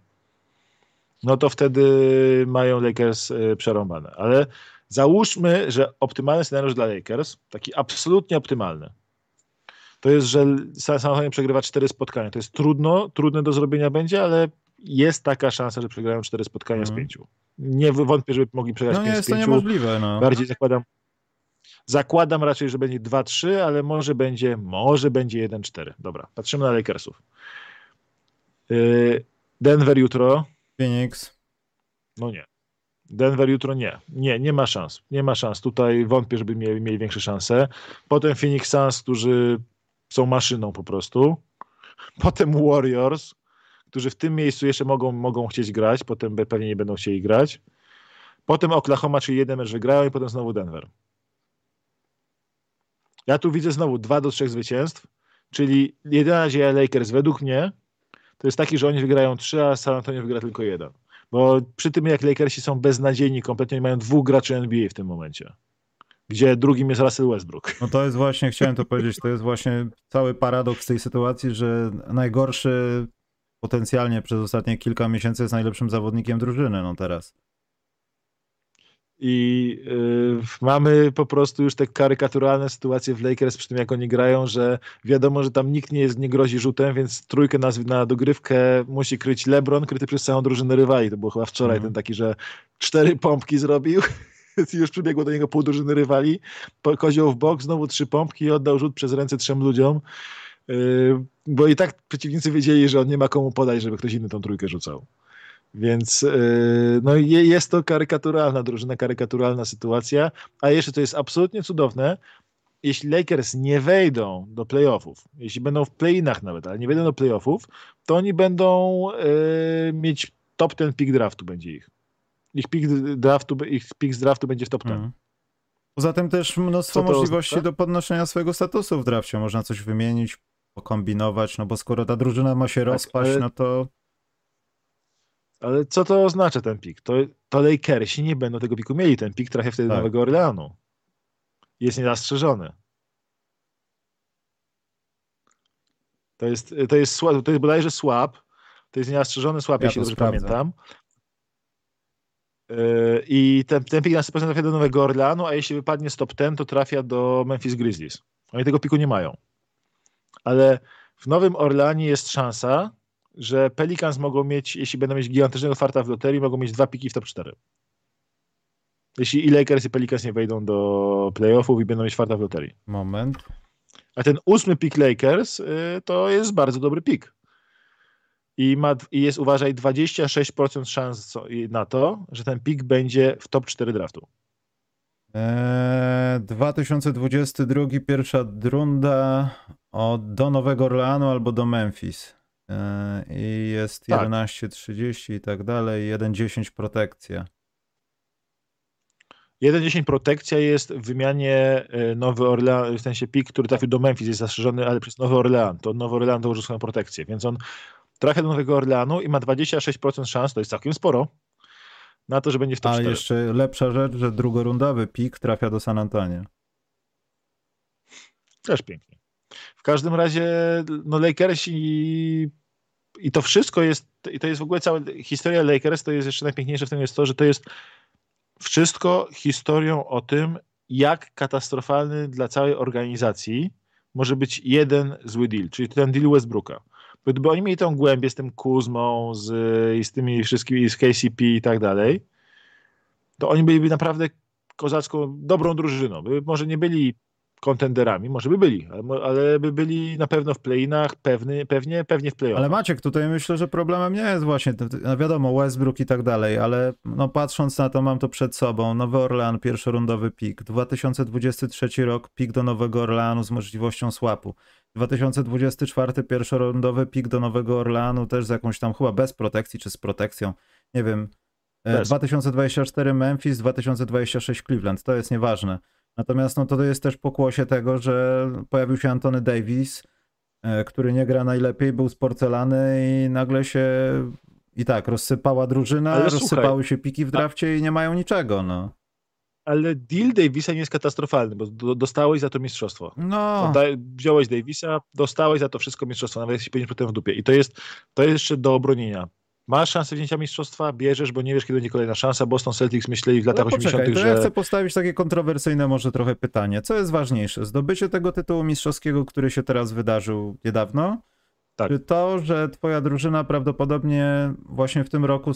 no to wtedy mają Lakers yy, przerąbane. Ale załóżmy, że optymalny scenariusz dla Lakers, taki absolutnie optymalny, to jest, że Antonio przegrywa cztery spotkania. To jest trudno, trudne do zrobienia będzie, ale jest taka szansa, że przegrają cztery spotkania mm. z mhm. pięciu. Nie wątpię, żeby mogli przegrać no, pięć jest z pięciu. to niemożliwe. No. Bardziej zakładam, zakładam raczej, że będzie 2-3, ale może będzie, może będzie 1-4. Dobra, patrzymy na Lakersów. Yy, Denver jutro. Phoenix. No nie. Denver jutro nie. Nie, nie ma szans. Nie ma szans. Tutaj wątpię, żeby mieli, mieli większe szanse. Potem Phoenix Suns, którzy są maszyną po prostu. Potem Warriors, którzy w tym miejscu jeszcze mogą, mogą chcieć grać, potem pewnie nie będą chcieli grać. Potem Oklahoma, czyli jeden mecz wygrają i potem znowu Denver. Ja tu widzę znowu dwa do trzech zwycięstw, czyli jedyna nadzieja Lakers według mnie to jest taki, że oni wygrają trzy, a San Antonio wygra tylko jeden. Bo przy tym jak Lakersi są beznadziejni kompletnie, mają dwóch graczy NBA w tym momencie gdzie drugim jest Russell Westbrook. No to jest właśnie, chciałem to powiedzieć, to jest właśnie cały paradoks tej sytuacji, że najgorszy potencjalnie przez ostatnie kilka miesięcy jest najlepszym zawodnikiem drużyny, no teraz. I yy, mamy po prostu już te karykaturalne sytuacje w Lakers przy tym, jak oni grają, że wiadomo, że tam nikt nie, jest, nie grozi rzutem, więc trójkę na, na dogrywkę musi kryć LeBron, kryty przez całą drużynę rywali. To było chyba wczoraj mm. ten taki, że cztery pompki zrobił już przybiegło do niego pół drużyny rywali, kozioł w bok, znowu trzy pompki i oddał rzut przez ręce trzem ludziom, yy, bo i tak przeciwnicy wiedzieli, że on nie ma komu podać, żeby ktoś inny tą trójkę rzucał. Więc yy, no jest to karykaturalna drużyna, karykaturalna sytuacja, a jeszcze to jest absolutnie cudowne, jeśli Lakers nie wejdą do playoffów, jeśli będą w play-inach nawet, ale nie wejdą do playoffów, to oni będą yy, mieć top ten pick draftu będzie ich ich pick draftu, ich pick z draftu będzie w top 10. Mm. Poza tym też mnóstwo możliwości oznacza? do podnoszenia swojego statusu w drafcie. Można coś wymienić, pokombinować, no bo skoro ta drużyna ma się tak, rozpaść, ale... no to... Ale co to oznacza ten pik? To, to Lakersi nie będą tego piku mieli. Ten pik trafia wtedy tak. do Nowego Orleanu. Jest niezastrzeżony. To jest, to jest, to jest bodajże słab. To jest niezastrzeżony słab, ja jeśli dobrze sprawdzę. pamiętam. I ten, ten pik na 100% trafia do Nowego Orleanu, a jeśli wypadnie z top 10, to trafia do Memphis Grizzlies. Oni tego piku nie mają. Ale w Nowym Orleanie jest szansa, że Pelicans mogą mieć, jeśli będą mieć gigantycznego farta w loterii, mogą mieć dwa piki w top 4. Jeśli i Lakers i Pelicans nie wejdą do playoffów i będą mieć farta w loterii. Moment. A ten ósmy pik Lakers yy, to jest bardzo dobry pik i, ma, i jest, uważaj, 26% szans na to, że ten pik będzie w top 4 draftu. Eee, 2022, pierwsza runda od, do Nowego Orleanu albo do Memphis. Eee, I jest tak. 11.30 i tak dalej, 1.10 protekcja. 1.10 protekcja jest w wymianie e, Nowy Orlean, w sensie pik, który trafił do Memphis, jest zastrzeżony, ale przez Nowy Orlean. To Nowy Orlean dołożył swoją protekcję, więc on trafia do Nowego Orleanu i ma 26% szans, to jest całkiem sporo, na to, że będzie w top A 4. jeszcze lepsza rzecz, że drugorundowy pik trafia do San Antonio. Też pięknie. W każdym razie, no Lakers i, i to wszystko jest, i to jest w ogóle cała historia Lakers, to jest jeszcze najpiękniejsze w tym jest to, że to jest wszystko historią o tym, jak katastrofalny dla całej organizacji może być jeden zły deal, czyli ten deal Westbrooka. Gdyby oni mieli tą głębię z tym Kuzmą, z, i z tymi wszystkimi, z KCP i tak dalej, to oni byliby naprawdę kozacką, dobrą drużyną. By może nie byli kontenderami, może by byli, ale, ale by byli na pewno w play-inach, pewny, pewnie, pewnie w play Ale Maciek, tutaj myślę, że problemem nie jest właśnie, no wiadomo, Westbrook i tak dalej, ale no patrząc na to, mam to przed sobą, Nowy Orlean, pierwszorundowy pik, 2023 rok, pik do Nowego Orleanu z możliwością swapu, 2024 pierwszorundowy pik do Nowego Orleanu też z jakąś tam chyba bez protekcji, czy z protekcją, nie wiem, bez. 2024 Memphis, 2026 Cleveland, to jest nieważne. Natomiast no, to jest też pokłosie tego, że pojawił się Antony Davis, e, który nie gra najlepiej, był z porcelany i nagle się i tak, rozsypała drużyna, Ale rozsypały słuchaj, się piki w drafcie i nie mają niczego, no. Ale deal Davisa nie jest katastrofalny, bo dostałeś za to mistrzostwo. No. Wziąłeś Davisa, dostałeś za to wszystko mistrzostwo, nawet jeśli będziesz potem w dupie. I to jest, to jest jeszcze do obronienia. Masz szansę wzięcia mistrzostwa, bierzesz, bo nie wiesz, kiedy będzie kolejna szansa. Boston Celtics myśleli w latach no, 80., że... ja chcę postawić takie kontrowersyjne może trochę pytanie. Co jest ważniejsze? Zdobycie tego tytułu mistrzowskiego, który się teraz wydarzył niedawno? Tak. Czy to, że twoja drużyna prawdopodobnie właśnie w tym roku,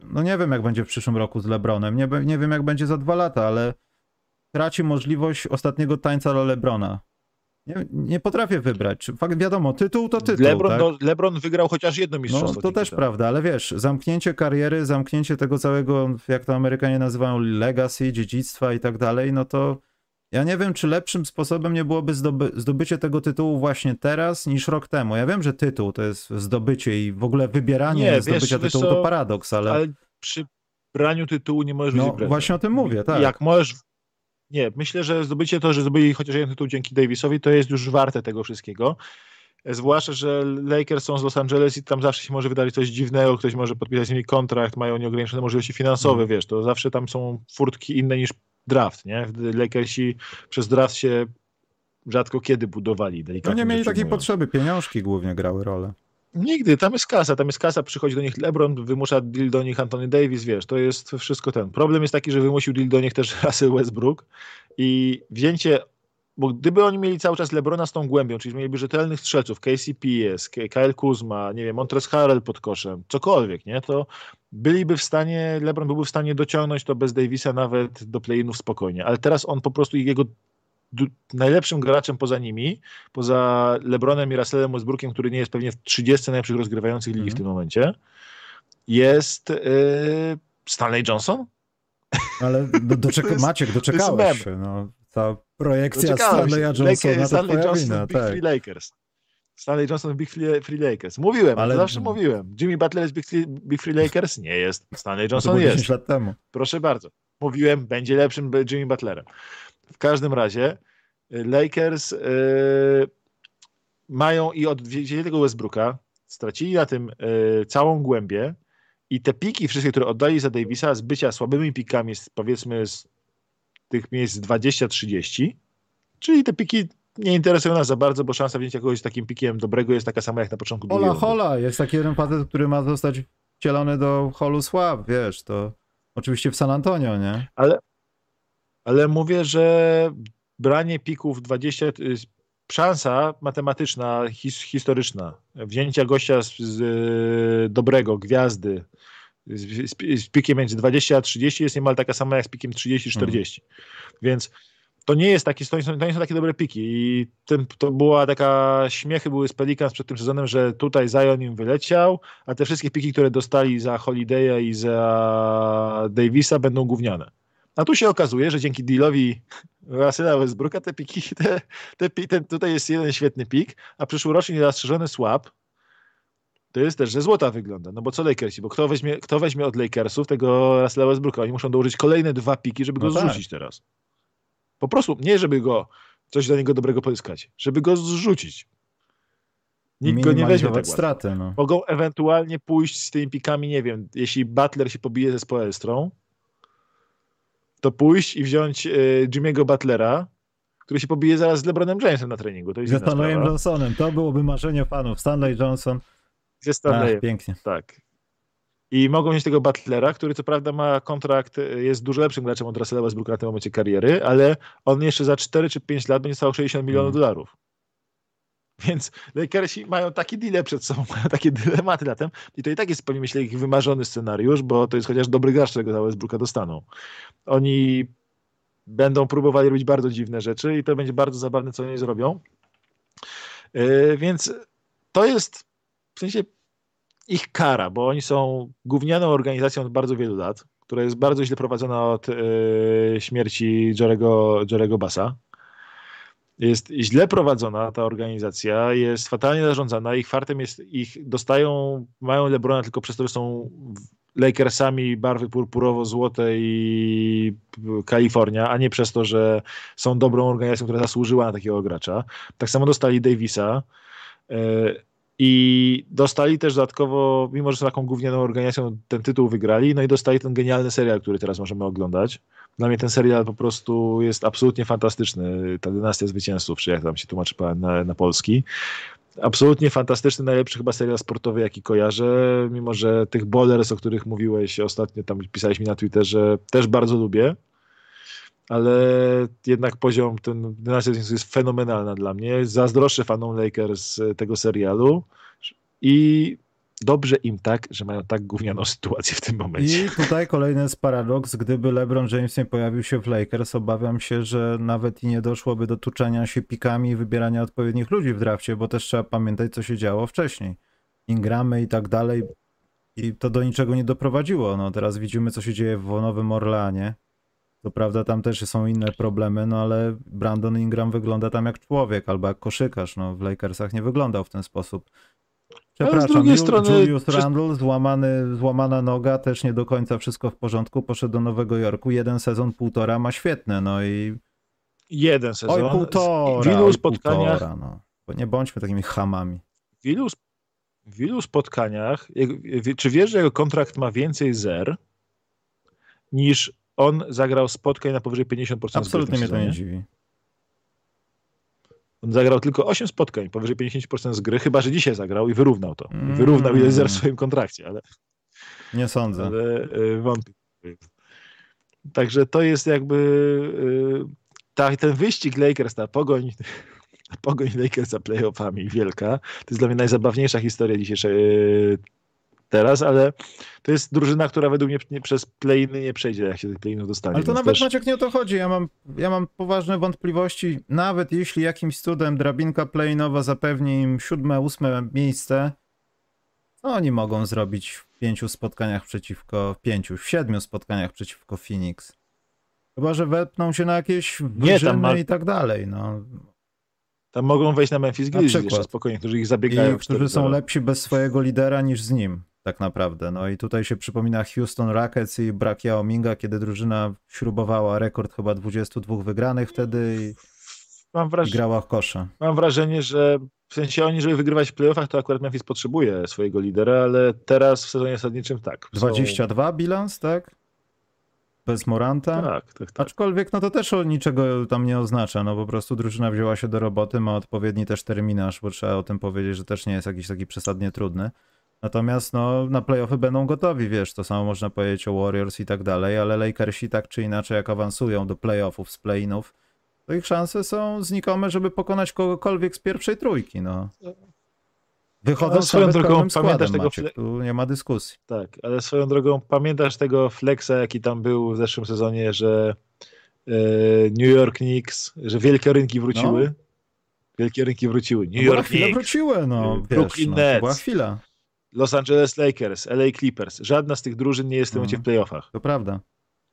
no nie wiem jak będzie w przyszłym roku z LeBronem, nie, nie wiem jak będzie za dwa lata, ale traci możliwość ostatniego tańca dla LeBrona. Nie, nie potrafię wybrać. Fakt, wiadomo, tytuł to tytuł. Lebron, tak? no, Lebron wygrał chociaż jedno mistrzostwo. No, to też prawda, ale wiesz, zamknięcie kariery, zamknięcie tego całego, jak to Amerykanie nazywają, legacy, dziedzictwa i tak dalej, no to ja nie wiem, czy lepszym sposobem nie byłoby zdoby zdobycie tego tytułu właśnie teraz niż rok temu. Ja wiem, że tytuł to jest zdobycie i w ogóle wybieranie nie, zdobycia wiesz, tytułu to paradoks, ale... ale przy braniu tytułu nie możesz no, być Właśnie o tym mówię, tak. Jak możesz nie, myślę, że zdobycie to, że zdobyli chociaż jeden tytuł dzięki Davisowi, to jest już warte tego wszystkiego. Zwłaszcza, że Lakers są z Los Angeles i tam zawsze się może wydarzyć coś dziwnego, ktoś może podpisać z nimi kontrakt, mają nieograniczone możliwości finansowe, mm. wiesz, to zawsze tam są furtki inne niż draft, nie? Lakersi przez draft się rzadko kiedy budowali. No nie mieli takiej mówiąc. potrzeby, pieniążki głównie grały rolę. Nigdy, tam jest kasa, tam jest kasa, przychodzi do nich LeBron, wymusza deal do nich Anthony Davis, wiesz, to jest wszystko ten. Problem jest taki, że wymusił deal do nich też Russell Westbrook i wzięcie, bo gdyby oni mieli cały czas LeBrona z tą głębią, czyli mieliby rzetelnych strzelców, KCP jest, Kyle Kuzma, nie wiem, Montrez Harrell pod koszem, cokolwiek, nie, to byliby w stanie, LeBron byłby w stanie dociągnąć to bez Davisa nawet do play-inów spokojnie, ale teraz on po prostu jego najlepszym graczem poza nimi, poza LeBronem i Russellem Westbrookiem, który nie jest pewnie w 30 najlepszych rozgrywających ligi mm. w mhm. tym momencie, jest yy, Stanley Johnson. Ale do, doczeka, Maciek, doczekałeś się. No, ta projekcja Stanleya Johnsona Stanley Johnson wina, Big tak. Free Lakers. Stanley Johnson Big Free Lakers. Mówiłem, Ale... zawsze mówiłem. Jimmy Butler jest Big Big Free Lakers? Nie jest. Stanley Johnson to jest. lat temu. Proszę bardzo. Mówiłem, będzie lepszym Jimmy Butlerem. W każdym razie y, Lakers yy, mają i od wzięli tego Westbrooka, stracili na tym yy, całą głębię i te piki wszystkie, które oddali za Davisa z bycia słabymi pikami, z, powiedzmy z tych miejsc 20-30, czyli te piki nie interesują nas za bardzo, bo szansa wzięcia kogoś z takim pikiem dobrego jest taka sama jak na początku Hola, hola, jest taki jeden facet, który ma zostać wcielony do holu sław, wiesz, to oczywiście w San Antonio, nie? Ale ale mówię, że branie pików 20, y, szansa matematyczna, his, historyczna, wzięcia gościa z, z y, dobrego, gwiazdy, z, z, z, pikiem między 20 a 30 jest niemal taka sama jak z pikiem 30-40. Mhm. Więc to nie jest taki, to nie, są, to nie są takie dobre piki i to była taka, śmiechy były z Pelicans przed tym sezonem, że tutaj Zion im wyleciał, a te wszystkie piki, które dostali za Holiday'a i za Davisa będą gówniane. A tu się okazuje, że dzięki dealowi Russella Westbrooka te piki, te, te, ten, tutaj jest jeden świetny pik, a przyszłoroczny niezastrzeżony swap to jest też, że złota wygląda. No bo co Lakersi? Bo kto weźmie, kto weźmie od Lakersów tego Russella Westbrooka? Oni muszą dołożyć kolejne dwa piki, żeby go no tak. zrzucić teraz. Po prostu, nie żeby go, coś dla niego dobrego pozyskać, żeby go zrzucić. Nikt go nie weźmie tak straty, no. Mogą ewentualnie pójść z tymi pikami, nie wiem, jeśli Butler się pobije ze Spoelstrą, to pójść i wziąć y, Jimmy'ego Butlera, który się pobije zaraz z LeBronem Jamesem na treningu. To jest ze Stanleyem Johnsonem. To byłoby marzenie fanów. Stanley Johnson. Ze Stanleyem. Ach, pięknie. Tak. I mogą mieć tego Butlera, który co prawda ma kontrakt, jest dużo lepszym graczem od Russella Westbrooka na tym momencie kariery, ale on jeszcze za 4 czy 5 lat będzie stał 60 milionów hmm. dolarów. Więc Lakersi mają takie deale przed sobą, mają takie dylematy latem i to i tak jest pewnie myślę ich wymarzony scenariusz, bo to jest chociaż dobry gracz, którego za Westbrooka dostaną. Oni będą próbowali robić bardzo dziwne rzeczy i to będzie bardzo zabawne, co oni zrobią. Yy, więc to jest w sensie ich kara, bo oni są gównianą organizacją od bardzo wielu lat, która jest bardzo źle prowadzona od yy, śmierci Jerego, Jerego Bassa. Jest źle prowadzona ta organizacja, jest fatalnie zarządzana. Ich fartem jest, ich dostają, mają Lebrona tylko przez to, że są Lakersami barwy purpurowo-złote i Kalifornia, a nie przez to, że są dobrą organizacją, która zasłużyła na takiego gracza. Tak samo dostali Davisa e, i dostali też dodatkowo, mimo że są taką gównianą organizacją, ten tytuł wygrali, no i dostali ten genialny serial, który teraz możemy oglądać. Dla mnie ten serial po prostu jest absolutnie fantastyczny. Ta dynastia zwycięzców, czy jak tam się tłumaczy na, na polski absolutnie fantastyczny, najlepszy chyba serial sportowy, jaki kojarzę, mimo że tych bowlers, o których mówiłeś ostatnio, tam pisałeś mi na Twitterze, też bardzo lubię, ale jednak poziom ten dynastia jest fenomenalna dla mnie. Zazdroszczę fanom Lakers tego serialu i dobrze im tak, że mają tak gównianą sytuację w tym momencie. I tutaj kolejny jest paradoks. Gdyby LeBron James nie pojawił się w Lakers, obawiam się, że nawet i nie doszłoby do tuczenia się pikami i wybierania odpowiednich ludzi w drafcie, bo też trzeba pamiętać, co się działo wcześniej. Ingramy i tak dalej. I to do niczego nie doprowadziło. No, teraz widzimy, co się dzieje w Nowym Orleanie. To prawda, tam też są inne problemy, no ale Brandon Ingram wygląda tam jak człowiek albo jak koszykarz. No, w Lakersach nie wyglądał w ten sposób. Przepraszam, z drugiej strony, Julius Randle, złamany, złamana noga, też nie do końca wszystko w porządku, poszedł do Nowego Jorku, jeden sezon, półtora ma świetne, no i... Jeden sezon. Oj, półtora, w ilu spotkaniach... Półtora, no. Nie bądźmy takimi chamami. W ilu, w ilu spotkaniach, czy wiesz, że jego kontrakt ma więcej zer, niż on zagrał spotkań na powyżej 50% Absolutnie mnie to nie dziwi. On zagrał tylko 8 spotkań, powyżej 50% z gry, chyba że dzisiaj zagrał i wyrównał to. Mm. Wyrównał ile zer w swoim kontrakcie, ale. Nie sądzę. Ale y, wątpię. Także to jest jakby y, ta, ten wyścig Lakers, ta pogoń, pogoń Lakers za playoffami wielka. To jest dla mnie najzabawniejsza historia dzisiejszej y, teraz, ale to jest drużyna, która według mnie nie, przez playiny nie przejdzie, jak się tych playinów dostanie. Ale to nawet też... Maciek nie o to chodzi. Ja mam, ja mam poważne wątpliwości. Nawet jeśli jakimś cudem drabinka playinowa zapewni im siódme, ósme miejsce, co oni mogą zrobić w pięciu spotkaniach przeciwko, w pięciu, w siedmiu spotkaniach przeciwko Phoenix? Chyba, że wepną się na jakieś wyżyny ma... i tak dalej. No. Tam mogą wejść na Memphis Grizzlies jeszcze spokojnie, którzy ich zabiegają. I którzy są lepsi bez swojego lidera niż z nim tak naprawdę. No i tutaj się przypomina Houston Rockets i brak Yao Minga, kiedy drużyna śrubowała rekord chyba 22 wygranych wtedy i, mam wraż... i grała w kosze. Mam wrażenie, że w sensie oni, żeby wygrywać w playoffach, to akurat Memphis potrzebuje swojego lidera, ale teraz w sezonie zasadniczym tak. 22 są... bilans, tak? Bez Moranta? Tak, tak, tak. Aczkolwiek no to też niczego tam nie oznacza, no po prostu drużyna wzięła się do roboty, ma odpowiedni też terminarz, bo trzeba o tym powiedzieć, że też nie jest jakiś taki przesadnie trudny. Natomiast no, na playoffy będą gotowi, wiesz, to samo można powiedzieć o Warriors i tak dalej, ale Lakersi tak czy inaczej jak awansują do playoffów z playinów, to ich szanse są znikome, żeby pokonać kogokolwiek z pierwszej trójki, no. Wychodzą swoją drogą, pamiętasz tego Maciek, tu nie ma dyskusji. Tak, ale swoją drogą pamiętasz tego flexa, jaki tam był w zeszłym sezonie, że e, New York Knicks, że wielkie rynki wróciły? No. Wielkie rynki wróciły. New no York Knicks. wróciły, no, wiesz, Brooklyn no, Nets. była chwila. Los Angeles Lakers, LA Clippers. Żadna z tych drużyn nie jest w tym momencie w playoffach. To prawda.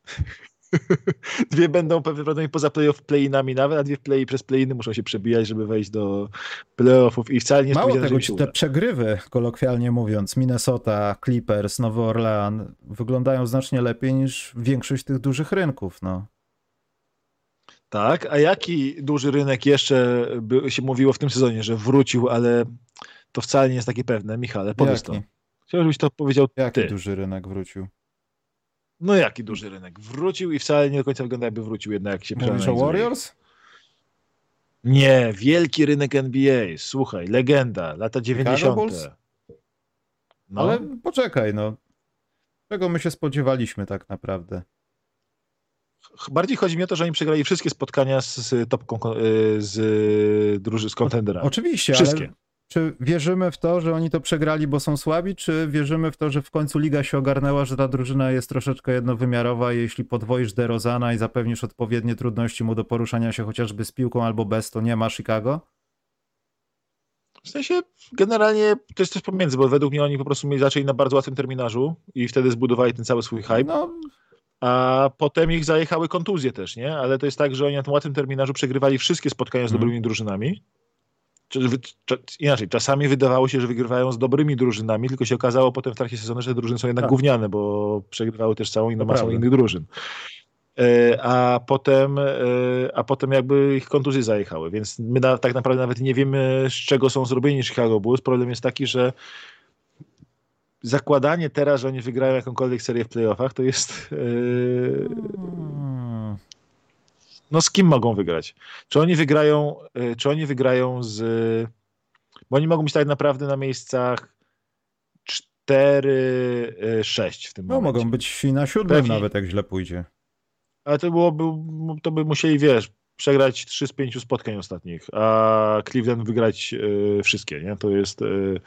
dwie będą prawdopodobnie poza playoff playinami nawet, a dwie play przez playiny muszą się przebijać, żeby wejść do playoffów i wcale nie Mało tego, te przegrywy, kolokwialnie mówiąc, Minnesota, Clippers, Nowy Orlean wyglądają znacznie lepiej niż większość tych dużych rynków, no. Tak, a jaki duży rynek jeszcze by się mówiło w tym sezonie, że wrócił, ale to wcale nie jest takie pewne. Michale, powiedz to. Chciałbym, żebyś to powiedział Jaki ty. duży rynek wrócił? No jaki duży rynek? Wrócił i wcale nie do końca wygląda jakby wrócił jednak jak się Mówisz o Warriors? Nie, wielki rynek NBA. Słuchaj, legenda, lata 90. No. Ale poczekaj, no. Czego my się spodziewaliśmy tak naprawdę? Bardziej chodzi mi o to, że oni przegrali wszystkie spotkania z topką, y, z druży, z kontenderami. oczywiście, wszystkie. ale czy wierzymy w to, że oni to przegrali, bo są słabi, czy wierzymy w to, że w końcu liga się ogarnęła, że ta drużyna jest troszeczkę jednowymiarowa i jeśli podwoisz DeRozana i zapewnisz odpowiednie trudności mu do poruszania się chociażby z piłką albo bez, to nie ma Chicago? W sensie generalnie to jest coś pomiędzy, bo według mnie oni po prostu mieli zaczęli na bardzo łatwym terminarzu i wtedy zbudowali ten cały swój hype. No. A potem ich zajechały kontuzje też, nie? Ale to jest tak, że oni na tym łatwym terminarzu przegrywali wszystkie spotkania z mhm. dobrymi drużynami. Inaczej, czasami wydawało się, że wygrywają z dobrymi drużynami, tylko się okazało potem w trakcie sezonu, że te drużyny są jednak tak. gówniane, bo przegrywały też całą inną masą innych drużyn. E, a potem, e, a potem jakby ich kontuzje zajechały, więc my na, tak naprawdę nawet nie wiemy, z czego są zrobieni Chicago Bulls. Problem jest taki, że zakładanie teraz, że oni wygrają jakąkolwiek serię w playoffach, to jest. Yy... No z kim mogą wygrać? Czy oni wygrają, yy, czy oni wygrają z. Bo oni mogą być tak naprawdę na miejscach 4-6 w tym no, momencie. No mogą być na siódmym Pewnie. nawet, jak źle pójdzie. Ale to byłoby, to by musieli, wiesz, przegrać 3 z 5 spotkań ostatnich, a Cleveland wygrać yy, wszystkie, nie? To jest. Yy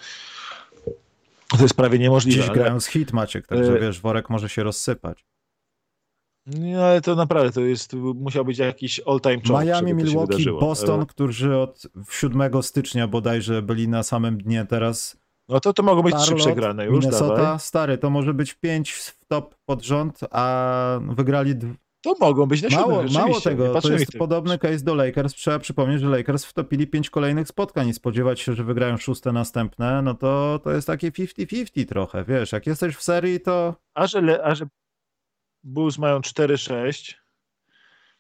to jest prawie niemożliwe. Dziś ale... grają z hit, Maciek, także e... wiesz, worek może się rozsypać. Nie, ale to naprawdę to jest, musiał być jakiś all-time czołg, Miami, Milwaukee, Boston, którzy od 7 stycznia bodajże byli na samym dnie teraz. No to to mogą być trzy przegrane już, Minnesota, dawaj. stary, to może być pięć w top pod rząd, a wygrali to mogą być na mało, mało tego, to jest podobny case do Lakers. Trzeba przypomnieć, że Lakers wtopili pięć kolejnych spotkań i spodziewać się, że wygrają szóste następne, no to, to jest takie 50-50 trochę, wiesz, jak jesteś w serii, to... A że, a że Bulls mają 4-6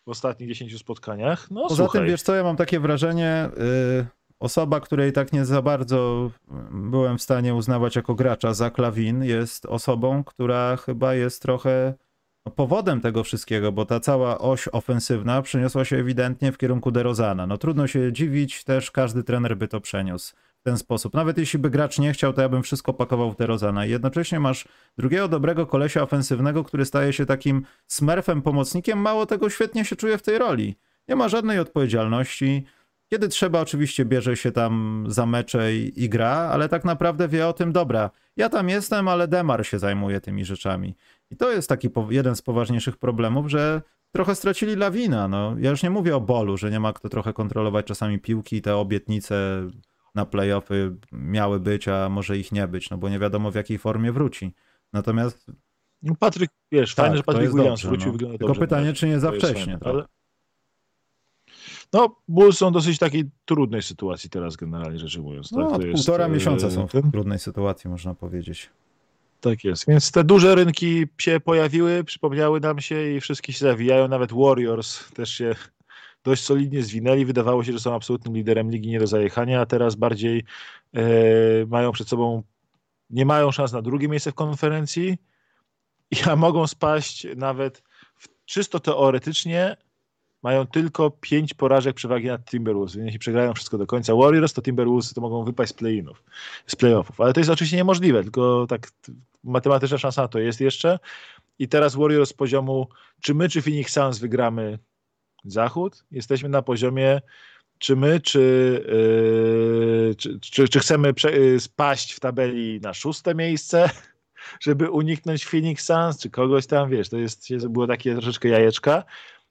w ostatnich 10 spotkaniach, no Poza słuchaj. tym, wiesz co, ja mam takie wrażenie, yy, osoba, której tak nie za bardzo byłem w stanie uznawać jako gracza, za Klawin, jest osobą, która chyba jest trochę powodem tego wszystkiego, bo ta cała oś ofensywna przeniosła się ewidentnie w kierunku DeRozana. No trudno się dziwić, też każdy trener by to przeniósł ten sposób. Nawet jeśli by gracz nie chciał, to ja bym wszystko pakował w DeRozana. I jednocześnie masz drugiego dobrego kolesia ofensywnego, który staje się takim smurfem, pomocnikiem. Mało tego, świetnie się czuje w tej roli. Nie ma żadnej odpowiedzialności. Kiedy trzeba, oczywiście bierze się tam za mecze i, i gra, ale tak naprawdę wie o tym, dobra, ja tam jestem, ale Demar się zajmuje tymi rzeczami. I to jest taki jeden z poważniejszych problemów, że trochę stracili lawina. No, ja już nie mówię o bolu, że nie ma kto trochę kontrolować czasami piłki, te obietnice na playoffy miały być, a może ich nie być, no bo nie wiadomo w jakiej formie wróci. Natomiast. No Patryk, wiesz, tak, fajne, że Patryk Williams wrócił, no. wygląda Tylko dobrze. pytanie, czy nie za wcześnie. Fajne, ale... No, Bulls są dosyć takiej trudnej sytuacji teraz, generalnie rzecz ujmując. Tak? No, od półtora jest, miesiąca są w ten... trudnej sytuacji, można powiedzieć. Tak jest. Więc te duże rynki się pojawiły, przypomniały nam się i wszystkie się zawijają. Nawet Warriors też się dość solidnie zwinęli. Wydawało się, że są absolutnym liderem ligi nie do zajechania, a teraz bardziej e, mają przed sobą, nie mają szans na drugie miejsce w konferencji, a mogą spaść nawet w, czysto teoretycznie mają tylko pięć porażek przewagi nad Timberwolves. Jeśli przegrają wszystko do końca Warriors, to Timberwolves to mogą wypaść z play-inów, z playoffów. Ale to jest oczywiście niemożliwe, tylko tak matematyczna szansa na to jest jeszcze. I teraz Warriors z poziomu, czy my, czy Phoenix Suns wygramy zachód, jesteśmy na poziomie czy my, czy, yy, czy, czy, czy, chcemy yy, spaść w tabeli na szóste miejsce, żeby uniknąć Phoenix Suns, czy kogoś tam, wiesz, to jest, było takie troszeczkę jajeczka.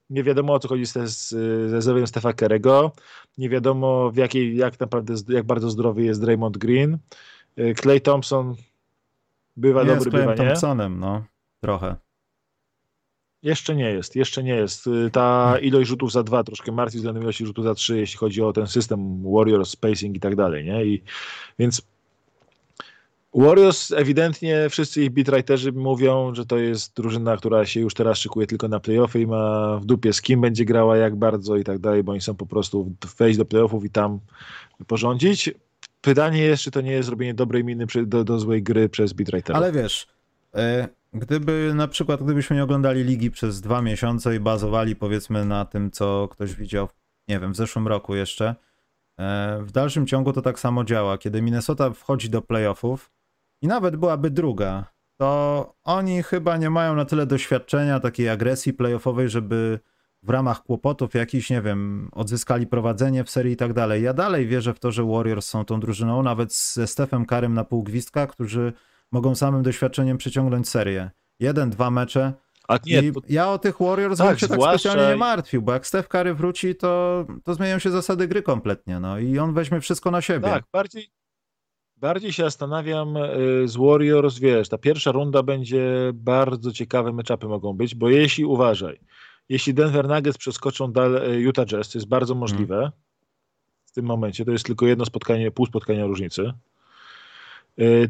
Nie wiadomo o co chodzi z, ze zdrowiem Stefa Kerego. Nie wiadomo w jakiej, jak naprawdę, jak bardzo zdrowy jest Draymond Green. Clay y, Thompson bywa nie dobry, bywa nie. Thompsonem, no. Trochę. Jeszcze nie jest, jeszcze nie jest. Y, ta ilość rzutów za dwa troszkę martwi względem ilości rzutów za trzy, jeśli chodzi o ten system Warrior, spacing i tak dalej, nie? I, więc Warriors ewidentnie wszyscy ich beatwriterzy mówią, że to jest drużyna, która się już teraz szykuje tylko na playoffy i ma w dupie z kim będzie grała, jak bardzo i tak dalej, bo oni są po prostu wejść do playoffów i tam porządzić. Pytanie jest, czy to nie jest zrobienie dobrej miny do, do złej gry przez beatwriterów. Ale wiesz, e, gdyby na przykład, gdybyśmy nie oglądali ligi przez dwa miesiące i bazowali powiedzmy na tym, co ktoś widział, nie wiem, w zeszłym roku jeszcze, e, w dalszym ciągu to tak samo działa. Kiedy Minnesota wchodzi do playoffów, i nawet byłaby druga, to oni chyba nie mają na tyle doświadczenia, takiej agresji playoffowej, żeby w ramach kłopotów jakiś, nie wiem, odzyskali prowadzenie w serii i tak dalej. Ja dalej wierzę w to, że Warriors są tą drużyną, nawet ze Stefem Karym na pół gwizdka, którzy mogą samym doświadczeniem przyciągnąć serię. Jeden, dwa mecze. A nie, I ja o tych Warriors tak, bym się tak specjalnie nie martwił, bo jak Steph Curry wróci, to, to zmienią się zasady gry kompletnie, no i on weźmie wszystko na siebie. Tak, bardziej, bardziej się zastanawiam y, z Warriors, wiesz, ta pierwsza runda będzie bardzo ciekawe meczapy mogą być, bo jeśli, uważaj, jeśli Denver Nuggets przeskoczą dalej Utah Jazz, to jest bardzo możliwe hmm. w tym momencie, to jest tylko jedno spotkanie, pół spotkania różnicy, y,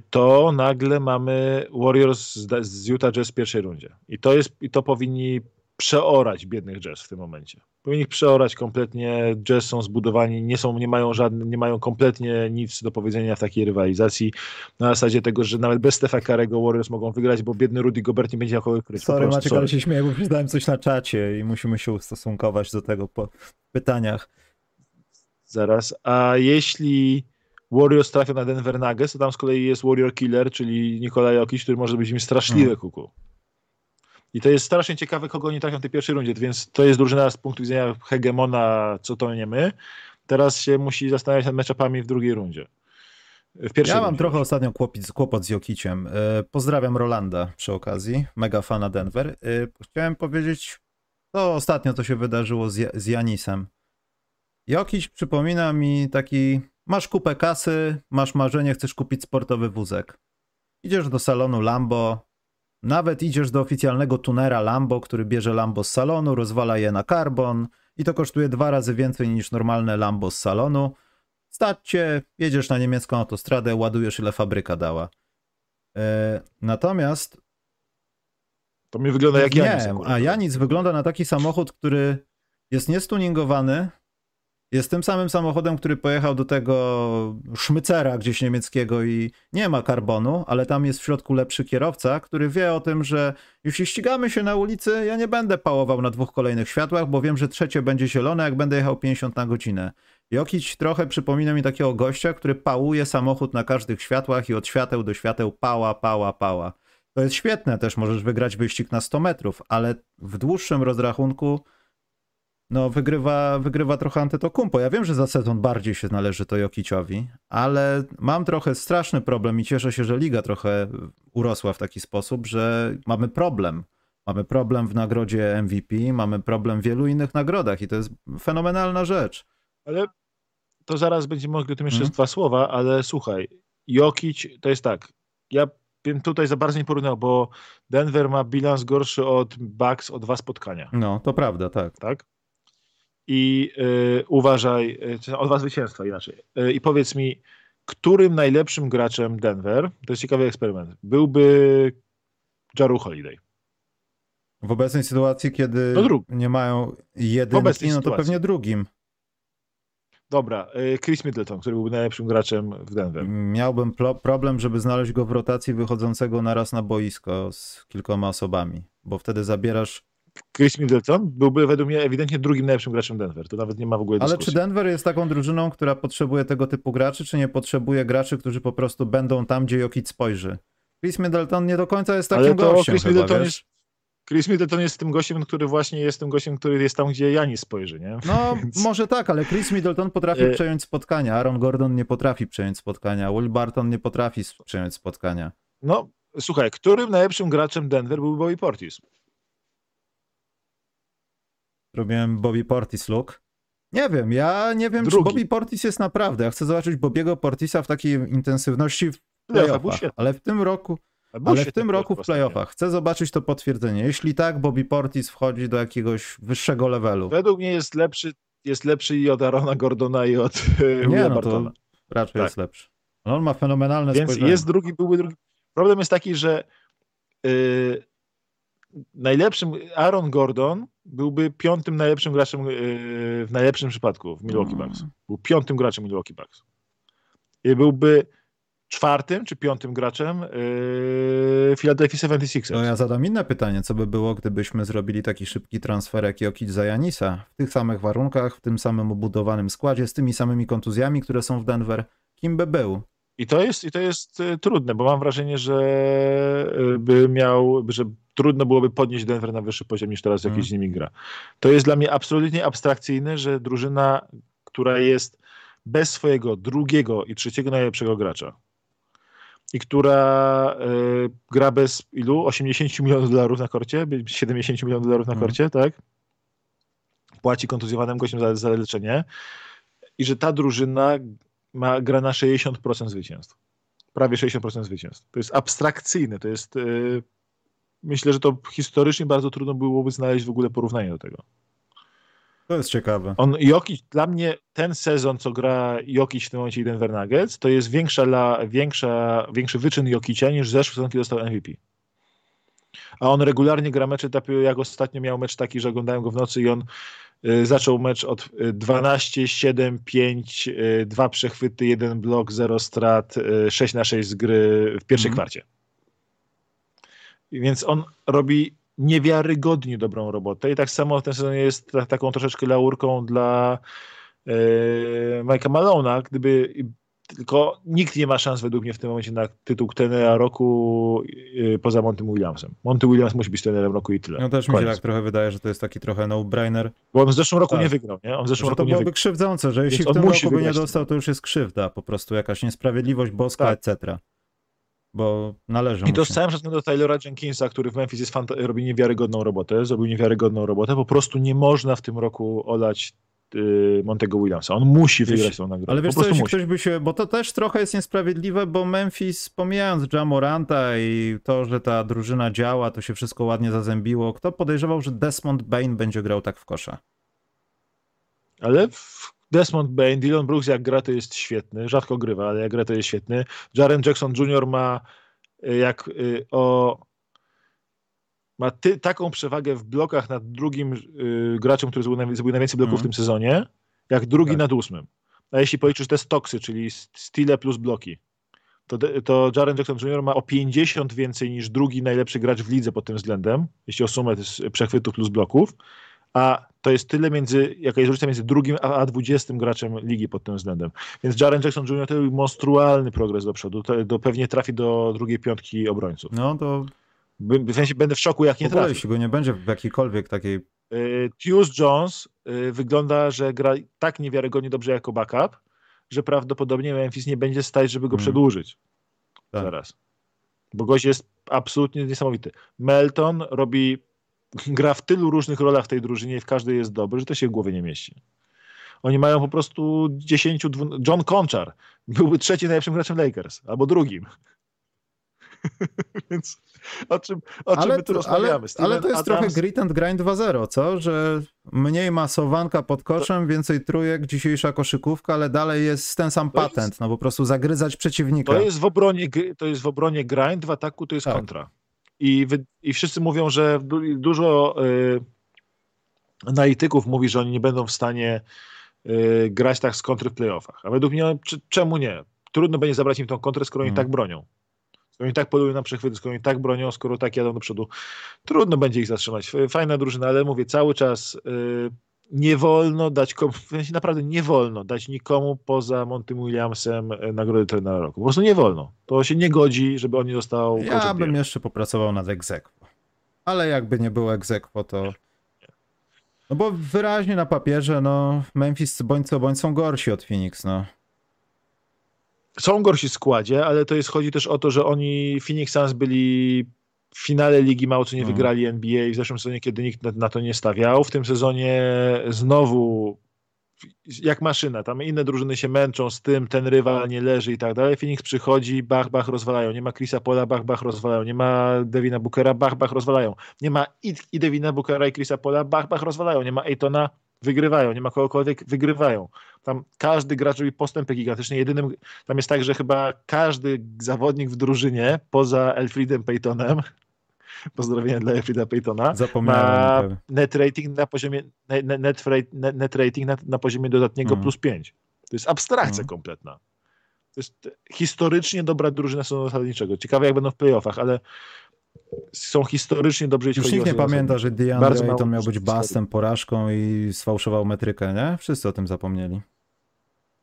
to nagle mamy Warriors z Utah Jazz w pierwszej rundzie. I to, jest, i to powinni przeorać biednych Jazz w tym momencie. Powinni ich przeorać kompletnie. Jazz są zbudowani, nie, są, nie, mają żadne, nie mają kompletnie nic do powiedzenia w takiej rywalizacji. Na zasadzie tego, że nawet bez Stefa Karego Warriors mogą wygrać, bo biedny Rudy Gobert nie będzie jako kryć. Sorry Maciek, ale się śmieję, bo przeczytałem coś na czacie i musimy się ustosunkować do tego po pytaniach. Zaraz. A jeśli Warriors trafią na Denver Nuggets, to tam z kolei jest Warrior Killer, czyli Nikolaj Jokic, który może być im straszliwy hmm. kuku. I to jest strasznie ciekawe, kogo oni trafią w tej pierwszej rundzie, więc to jest drużyna z punktu widzenia hegemona, co to nie my. Teraz się musi zastanawiać nad meczapami w drugiej rundzie. W ja mam trochę ostatnio kłopot, kłopot z Jokiciem. E, pozdrawiam Rolanda przy okazji, mega fana Denver. E, chciałem powiedzieć, to ostatnio to się wydarzyło z, z Janisem. Jokic przypomina mi taki, masz kupę kasy, masz marzenie, chcesz kupić sportowy wózek. Idziesz do salonu Lambo, nawet idziesz do oficjalnego tunera Lambo, który bierze Lambo z salonu, rozwala je na karbon i to kosztuje dwa razy więcej niż normalne Lambo z salonu. Stać cię, jedziesz na niemiecką autostradę, ładujesz ile fabryka dała. E, natomiast... To mi wygląda jak Janis. Nie, a Janis wygląda na taki samochód, który jest niestuningowany, jest tym samym samochodem, który pojechał do tego szmycera gdzieś niemieckiego i nie ma karbonu, ale tam jest w środku lepszy kierowca, który wie o tym, że jeśli ścigamy się na ulicy, ja nie będę pałował na dwóch kolejnych światłach, bo wiem, że trzecie będzie zielone, jak będę jechał 50 na godzinę. Jokić trochę przypomina mi takiego gościa, który pałuje samochód na każdych światłach i od świateł do świateł pała, pała, pała. To jest świetne, też możesz wygrać wyścig na 100 metrów, ale w dłuższym rozrachunku no wygrywa, wygrywa trochę Antetokumpo. Ja wiem, że za sezon bardziej się należy to Jokiciowi, ale mam trochę straszny problem i cieszę się, że liga trochę urosła w taki sposób, że mamy problem. Mamy problem w nagrodzie MVP, mamy problem w wielu innych nagrodach i to jest fenomenalna rzecz. Ale to zaraz będziemy mogli o tym jeszcze hmm. dwa słowa, ale słuchaj, Jokic to jest tak, ja bym tutaj za bardzo nie porównał, bo Denver ma bilans gorszy od Bucks o dwa spotkania. No, to prawda, tak. Tak? I y, uważaj, y, o dwa zwycięstwa inaczej. Y, I powiedz mi, którym najlepszym graczem Denver, to jest ciekawy eksperyment, byłby Jaru Holiday? W obecnej sytuacji, kiedy no nie mają jedynki, no to sytuacji. pewnie drugim. Dobra, y, Chris Middleton, który byłby najlepszym graczem w Denver. Miałbym problem, żeby znaleźć go w rotacji wychodzącego naraz na boisko z kilkoma osobami, bo wtedy zabierasz Chris Middleton byłby według mnie ewidentnie drugim najlepszym graczem Denver. To nawet nie ma w ogóle dyskusji. Ale czy Denver jest taką drużyną, która potrzebuje tego typu graczy, czy nie potrzebuje graczy, którzy po prostu będą tam, gdzie Jokic spojrzy? Chris Middleton nie do końca jest takim Ale to gościem Chris chyba, Middleton wiesz? jest Chris Middleton jest tym gościem, który właśnie jest tym gościem, który jest tam, gdzie Janis spojrzy, nie? No, Więc... może tak, ale Chris Middleton potrafi e- przejąć spotkania, Aaron Gordon nie potrafi przejąć spotkania, Will Barton nie potrafi przejąć spotkania. No, słuchaj, którym najlepszym graczem Denver był Bobby Portis? Robiłem Bobby Portis look. Nie wiem, ja nie wiem, Drugi. czy Bobby Portis jest naprawdę. Ja chcę zobaczyć Bobiego Portisa w takiej intensywności w playoffach, ale w tym roku, ale w tym roku w playoffach. Chcę zobaczyć to potwierdzenie. Jeśli tak, Bobby Portis wchodzi do jakiegoś wyższego levelu. Według mnie jest lepszy, jest lepszy i od Arona Gordona i od e, Nie, no to raczej tak. jest lepszy. On ma fenomenalne Więc spojrzenie. jest drugi, byłby drugi. Problem jest taki, że yy, najlepszym Aaron Gordon byłby piątym najlepszym graczem e, w najlepszym przypadku w Milwaukee Bucks. Mm. Był piątym graczem Milwaukee Bucks. I byłby czwartym czy piątym graczem yy, Philadelphia 76ers. No ja zadam inne pytanie, co by było, gdybyśmy zrobili taki szybki transfer jak Jokic za Janisa w tych samych warunkach, w tym samym obudowanym składzie, z tymi samymi kontuzjami, które są w Denver. Kim by był? I to jest, i to jest y, trudne, bo mam wrażenie, że y, by miał, że trudno byłoby podnieść Denver na wyższy poziom niż teraz jakiś mm. z nimi gra. To jest dla mnie absolutnie abstrakcyjne, że drużyna, która jest bez swojego drugiego i trzeciego najlepszego gracza i która y, gra bez ilu? 80 milionów dolarów na korcie? 70 milionów dolarów na mm. korcie, tak? Płaci kontuzjowanym gościom za, za leczenie i że ta drużyna ma, gra na 60% zwycięstw. Prawie 60% zwycięstw. To jest abstrakcyjne, to jest yy, myślę, że to historycznie bardzo trudno byłoby znaleźć w ogóle porównanie do tego. To jest ciekawe. On, Jokic, dla mnie ten sezon, co gra Jokic w tym momencie i Denver Nuggets, to jest większa, la, większa, większy wyczyn Jokicia niż zeszły sezon, kiedy dostał MVP. A on regularnie gra mecze, jak ostatnio miał mecz taki, że oglądałem go w nocy i on y, zaczął mecz od 12, 7, 5, 2 przechwyty, 1 blok, 0 strat, 6 y, na 6 z gry w pierwszej mm. kwarcie. Więc on robi niewiarygodnie dobrą robotę i tak samo w tym sezonie jest taką troszeczkę laurką dla yy, Mike'a Malona, gdyby tylko nikt nie ma szans według mnie w tym momencie na tytuł tenera roku yy, poza Montym Williamsem. Monty Williams musi być trenerem roku i tyle. No też mi się tak trochę wydaje, że to jest taki trochę no-brainer. Bo on w zeszłym roku tak. nie wygrał, nie? On w zeszłym że roku to byłoby nie krzywdzące, że jeśli Więc w tym roku by nie dostał, to już jest krzywda, po prostu jakaś niesprawiedliwość boska, tak. etc bo należy I to z całym szacunkiem do Taylora Jenkinsa, który w Memphis jest robi niewiarygodną robotę, zrobił niewiarygodną robotę, po prostu nie można w tym roku olać Montego Williamsa. On musi wygrać tą nagrodę. Ale wiesz co, jeśli ktoś by się, bo to też trochę jest niesprawiedliwe, bo Memphis, pomijając Jamoranta i to, że ta drużyna działa, to się wszystko ładnie zazębiło, kto podejrzewał, że Desmond Bain będzie grał tak w kosza? Ale Desmond Bain, Dylan Brooks jak gra to jest świetny, rzadko grywa, ale jak gra to jest świetny. Jaren Jackson Jr. ma y, jak y, o ma ty, taką przewagę w blokach nad drugim y, graczem, który zrobił, zrobił najwięcej bloków mm. w tym sezonie, jak drugi tak. nad ósmym. A jeśli policzysz te stoksy, czyli stile plus bloki, to, to Jaren Jackson Jr. ma o 50 więcej niż drugi najlepszy gracz w lidze pod tym względem, jeśli o sumę przechwytów plus bloków a to jest tyle między, jaka jest różnica między drugim a, 20 graczem ligi pod tym względem. Więc Jaren Jackson Jr. to był monstrualny progres do przodu. To, do, pewnie trafi do drugiej piątki obrońców. No to... W sensie będę w szoku, jak nie trafi. jeśli go nie będzie w jakiejkolwiek takiej... Y, Tius Jones y, wygląda, że gra tak niewiarygodnie dobrze jako backup, że prawdopodobnie Memphis nie będzie stać, żeby go hmm. przedłużyć. Tak. Zaraz. Bo gość jest absolutnie niesamowity. Melton robi gra w tylu różnych rolach w tej drużynie i w każdej jest dobry, że to się w głowie nie mieści. Oni mają po prostu 10, 12... John Conchar byłby trzeci najlepszym graczem Lakers, albo drugim. Więc o czym, o czym my tu rozmawiamy? Ale, ale to jest Adams... trochę grit and grind 2.0, co? Że mniej masowanka pod koszem, więcej trójek, dzisiejsza koszykówka, ale dalej jest ten sam to patent, jest... no po prostu zagryzać przeciwnika. To jest w obronie, to jest w obronie grind, w ataku to jest tak. kontra. I, wy, I wszyscy mówią, że dużo y, analityków mówi, że oni nie będą w stanie y, grać tak z kontry w playoffach. A według mnie, czemu nie? Trudno będzie zabrać im tą kontrę, skoro oni hmm. tak bronią. Skoro oni tak polują na przechwyty, skoro oni tak bronią, skoro tak jadą do przodu. Trudno będzie ich zatrzymać. Fajna drużyna, ale mówię, cały czas y, nie wolno dać, komu, naprawdę nie wolno dać nikomu poza Montym Williamsem e, nagrody trenera roku. Po prostu nie wolno. To się nie godzi, żeby on nie dostał Ja bym jeszcze popracował nad egzekwo. Ale jakby nie było egzekwo, to... No bo wyraźnie na papierze, no Memphis bądź co bądź są gorsi od Phoenix, no. Są gorsi w składzie, ale to jest, chodzi też o to, że oni, Phoenix Suns byli w finale ligi mało co nie mhm. wygrali NBA w zeszłym sezonie, kiedy nikt na, na, to nie stawiał. W tym sezonie znowu jak maszyna, tam inne drużyny się męczą z tym, ten rywal nie leży i tak dalej. Phoenix przychodzi, bach, bach, rozwalają. Nie ma Chrisa Pola, bach, bach, rozwalają. Nie ma Devina Bookera, bach, bach, rozwalają. Nie ma i, i Devina Bookera i Chrisa Pola, bach, bach, rozwalają. Nie ma Ejtona, wygrywają. Nie ma kogokolwiek, wygrywają. Tam każdy gracz robi postępy gigantyczne. Jedynym, tam jest tak, że chyba każdy zawodnik w drużynie, poza Elfriedem Paytonem, pozdrowienia dla Frida Paytona, ma net rating na poziomie net, net, net rating na, na, poziomie dodatniego mm. plus 5. To jest abstrakcja mm. kompletna. To jest historycznie dobra drużyna sezonu zasadniczego. Ciekawe jak będą w playoffach, ale są historycznie dobrze Już nikt nie pamięta, że DeAndre Ayton miał być bastem, porażką i sfałszował metrykę, nie? Wszyscy o tym zapomnieli.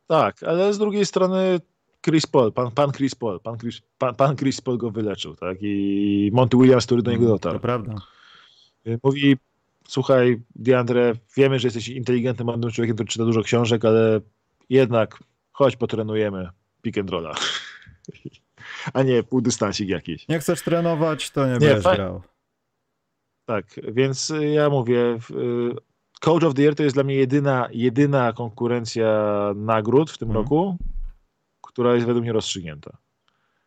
Tak, ale z drugiej strony Chris Paul, pan, pan Chris Paul, pan Chris, pan, pan Chris Paul go wyleczył, tak? I Monty Williams, który do niego mm, dotarł. To prawda. Mówi, słuchaj, DeAndre, wiemy, że jesteś inteligentnym, młodym człowiekiem, który czyta dużo książek, ale jednak chodź potrenujemy pick and rolla. A nie półdystansik jakiś. Nie chcesz trenować, to nie, nie będziesz grał. Tak, więc ja mówię, Coach of the Year to jest dla mnie jedyna, jedyna konkurencja nagród w tym hmm. roku, która jest według mnie rozstrzygnięta.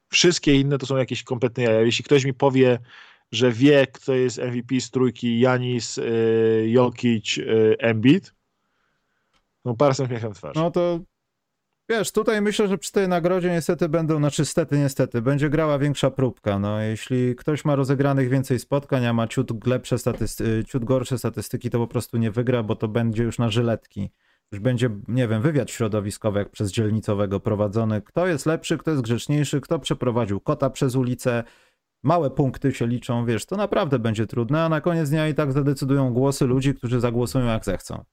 Wszystkie inne to są jakieś kompletne jaja. Jeśli ktoś mi powie, że wie, kto jest MVP z trójki Janis, yy, Jokic, Embiid, no parę śmiechem twarz. No to Wiesz, tutaj myślę, że przy tej nagrodzie niestety będą, znaczy stety, niestety, będzie grała większa próbka. No, jeśli ktoś ma rozegranych więcej spotkań, a ma ciut, lepsze statysty- ciut gorsze statystyki, to po prostu nie wygra, bo to będzie już na żyletki. Już będzie, nie wiem, wywiad środowiskowy, jak przez dzielnicowego prowadzony. Kto jest lepszy, kto jest grzeczniejszy, kto przeprowadził kota przez ulicę. Małe punkty się liczą, wiesz, to naprawdę będzie trudne, a na koniec dnia i tak zadecydują głosy ludzi, którzy zagłosują jak zechcą.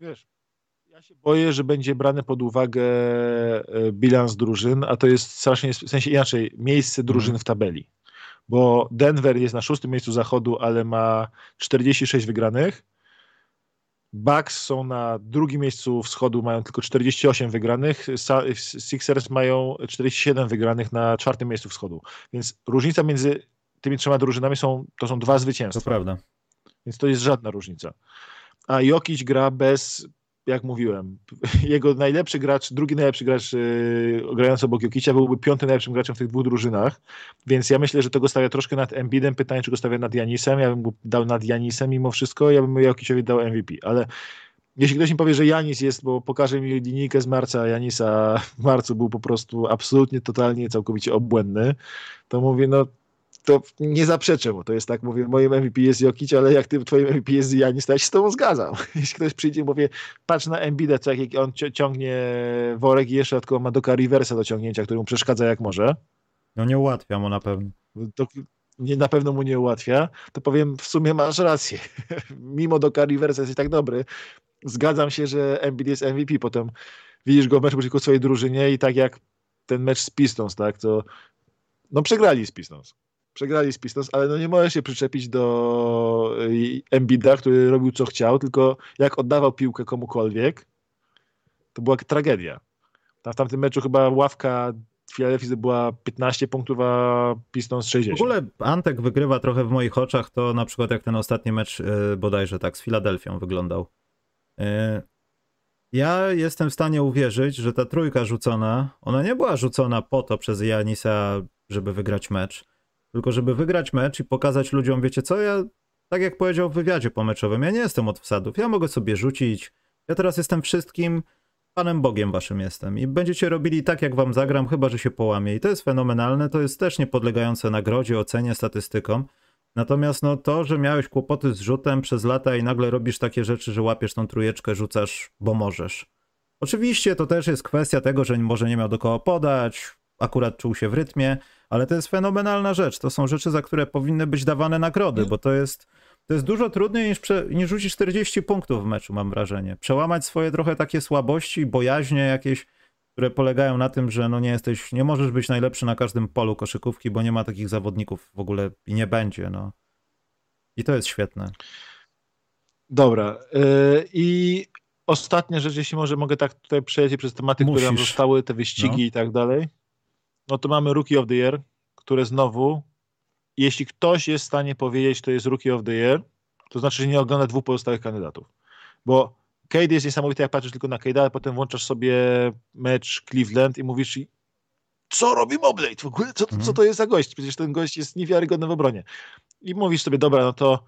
Wiesz, boję, że będzie brany pod uwagę e, bilans drużyn, a to jest strasznie, w sensie inaczej, miejsce drużyn mhm. w tabeli. Bo Denver jest na szóstym miejscu zachodu, ale ma 46 wygranych. Bucks są na drugim miejscu wschodu, mają tylko 48 wygranych. Sixers mają 47 wygranych na czwartym miejscu wschodu. Więc różnica między tymi trzema drużynami są, to są dwa zwycięstwa. To prawda. Więc to jest żadna różnica. A Jokic gra bez jak mówiłem, jego najlepszy gracz, drugi najlepszy gracz yy, grający obok Jokicia byłby piątym najlepszym graczem w tych dwóch drużynach, więc ja myślę, że to go stawia troszkę nad Embidem. Pytanie, czy go stawia nad Janisem. Ja bym go dał nad Janisem mimo wszystko, ja bym Jokiciowi dał MVP, ale jeśli ktoś mi powie, że Janis jest, bo pokaże mi linijkę z marca, Janisa w marcu był po prostu absolutnie, totalnie, całkowicie obłędny, to mówię, no to nie zaprzeczę mu. To jest tak, mówię, moim MVP jest Jokic, ale jak ty, twoim MVP jest Janis, to ja się z tobą zgadzam. Jeśli ktoś przyjdzie i mówi, patrz na Embida, co jak on ciągnie worek i jeszcze tylko ma Doka Riversa do ciągnięcia, który mu przeszkadza jak może. No nie ułatwia mu na pewno. To nie, na pewno mu nie ułatwia, to powiem, w sumie masz rację. Mimo Doka Riversa jesteś tak dobry, zgadzam się, że Embiid jest MVP. Potem widzisz go w meczu przeciwko swojej drużynie i tak jak ten mecz z Pistons, tak, to no przegrali z Pistons przegrali z Pistons, ale no nie możesz się przyczepić do y, Embida, który robił co chciał, tylko jak oddawał piłkę komukolwiek, to była tragedia. Tam w tamtym meczu chyba ławka Philadelphia była 15 punktów, a Pistons 60. W ogóle Antek wygrywa trochę w moich oczach, to na przykład jak ten ostatni mecz y, bodajże tak z Filadelfią wyglądał. Y, ja jestem w stanie uwierzyć, że ta trójka rzucona, ona nie była rzucona po to przez Janisa, żeby wygrać mecz, tylko żeby wygrać mecz i pokazać ludziom, wiecie co, ja tak jak powiedział w wywiadzie pomeczowym, ja nie jestem od wsadów, ja mogę sobie rzucić, ja teraz jestem wszystkim, Panem Bogiem waszym jestem i będziecie robili tak, jak wam zagram, chyba, że się połamie. I to jest fenomenalne, to jest też niepodlegające nagrodzie, ocenie, statystykom. Natomiast no to, że miałeś kłopoty z rzutem przez lata i nagle robisz takie rzeczy, że łapiesz tą trójeczkę, rzucasz, bo możesz. Oczywiście to też jest kwestia tego, że może nie miał do kogo podać, akurat czuł się w rytmie, ale to jest fenomenalna rzecz. To są rzeczy, za które powinny być dawane nagrody, bo to jest, to jest dużo trudniej niż, prze, niż rzucić 40 punktów w meczu, mam wrażenie. Przełamać swoje trochę takie słabości, bojaźnie jakieś, które polegają na tym, że no nie jesteś, nie możesz być najlepszy na każdym polu koszykówki, bo nie ma takich zawodników w ogóle i nie będzie. No. I to jest świetne. Dobra. Yy, I ostatnia rzecz, jeśli może mogę tak tutaj przejść przez tematy, Musisz. które nam zostały, te wyścigi no. i tak dalej no to mamy Rookie of the Year, które znowu, jeśli ktoś jest w stanie powiedzieć, to jest Rookie of the Year, to znaczy, że nie ogląda dwóch pozostałych kandydatów. Bo Cade jest niesamowity, jak patrzysz tylko na Cade'a, ale potem włączasz sobie mecz Cleveland i mówisz co robi Mobley? W ogóle co, co mhm. to jest za gość? Przecież ten gość jest niewiarygodny w obronie. I mówisz sobie, dobra, no to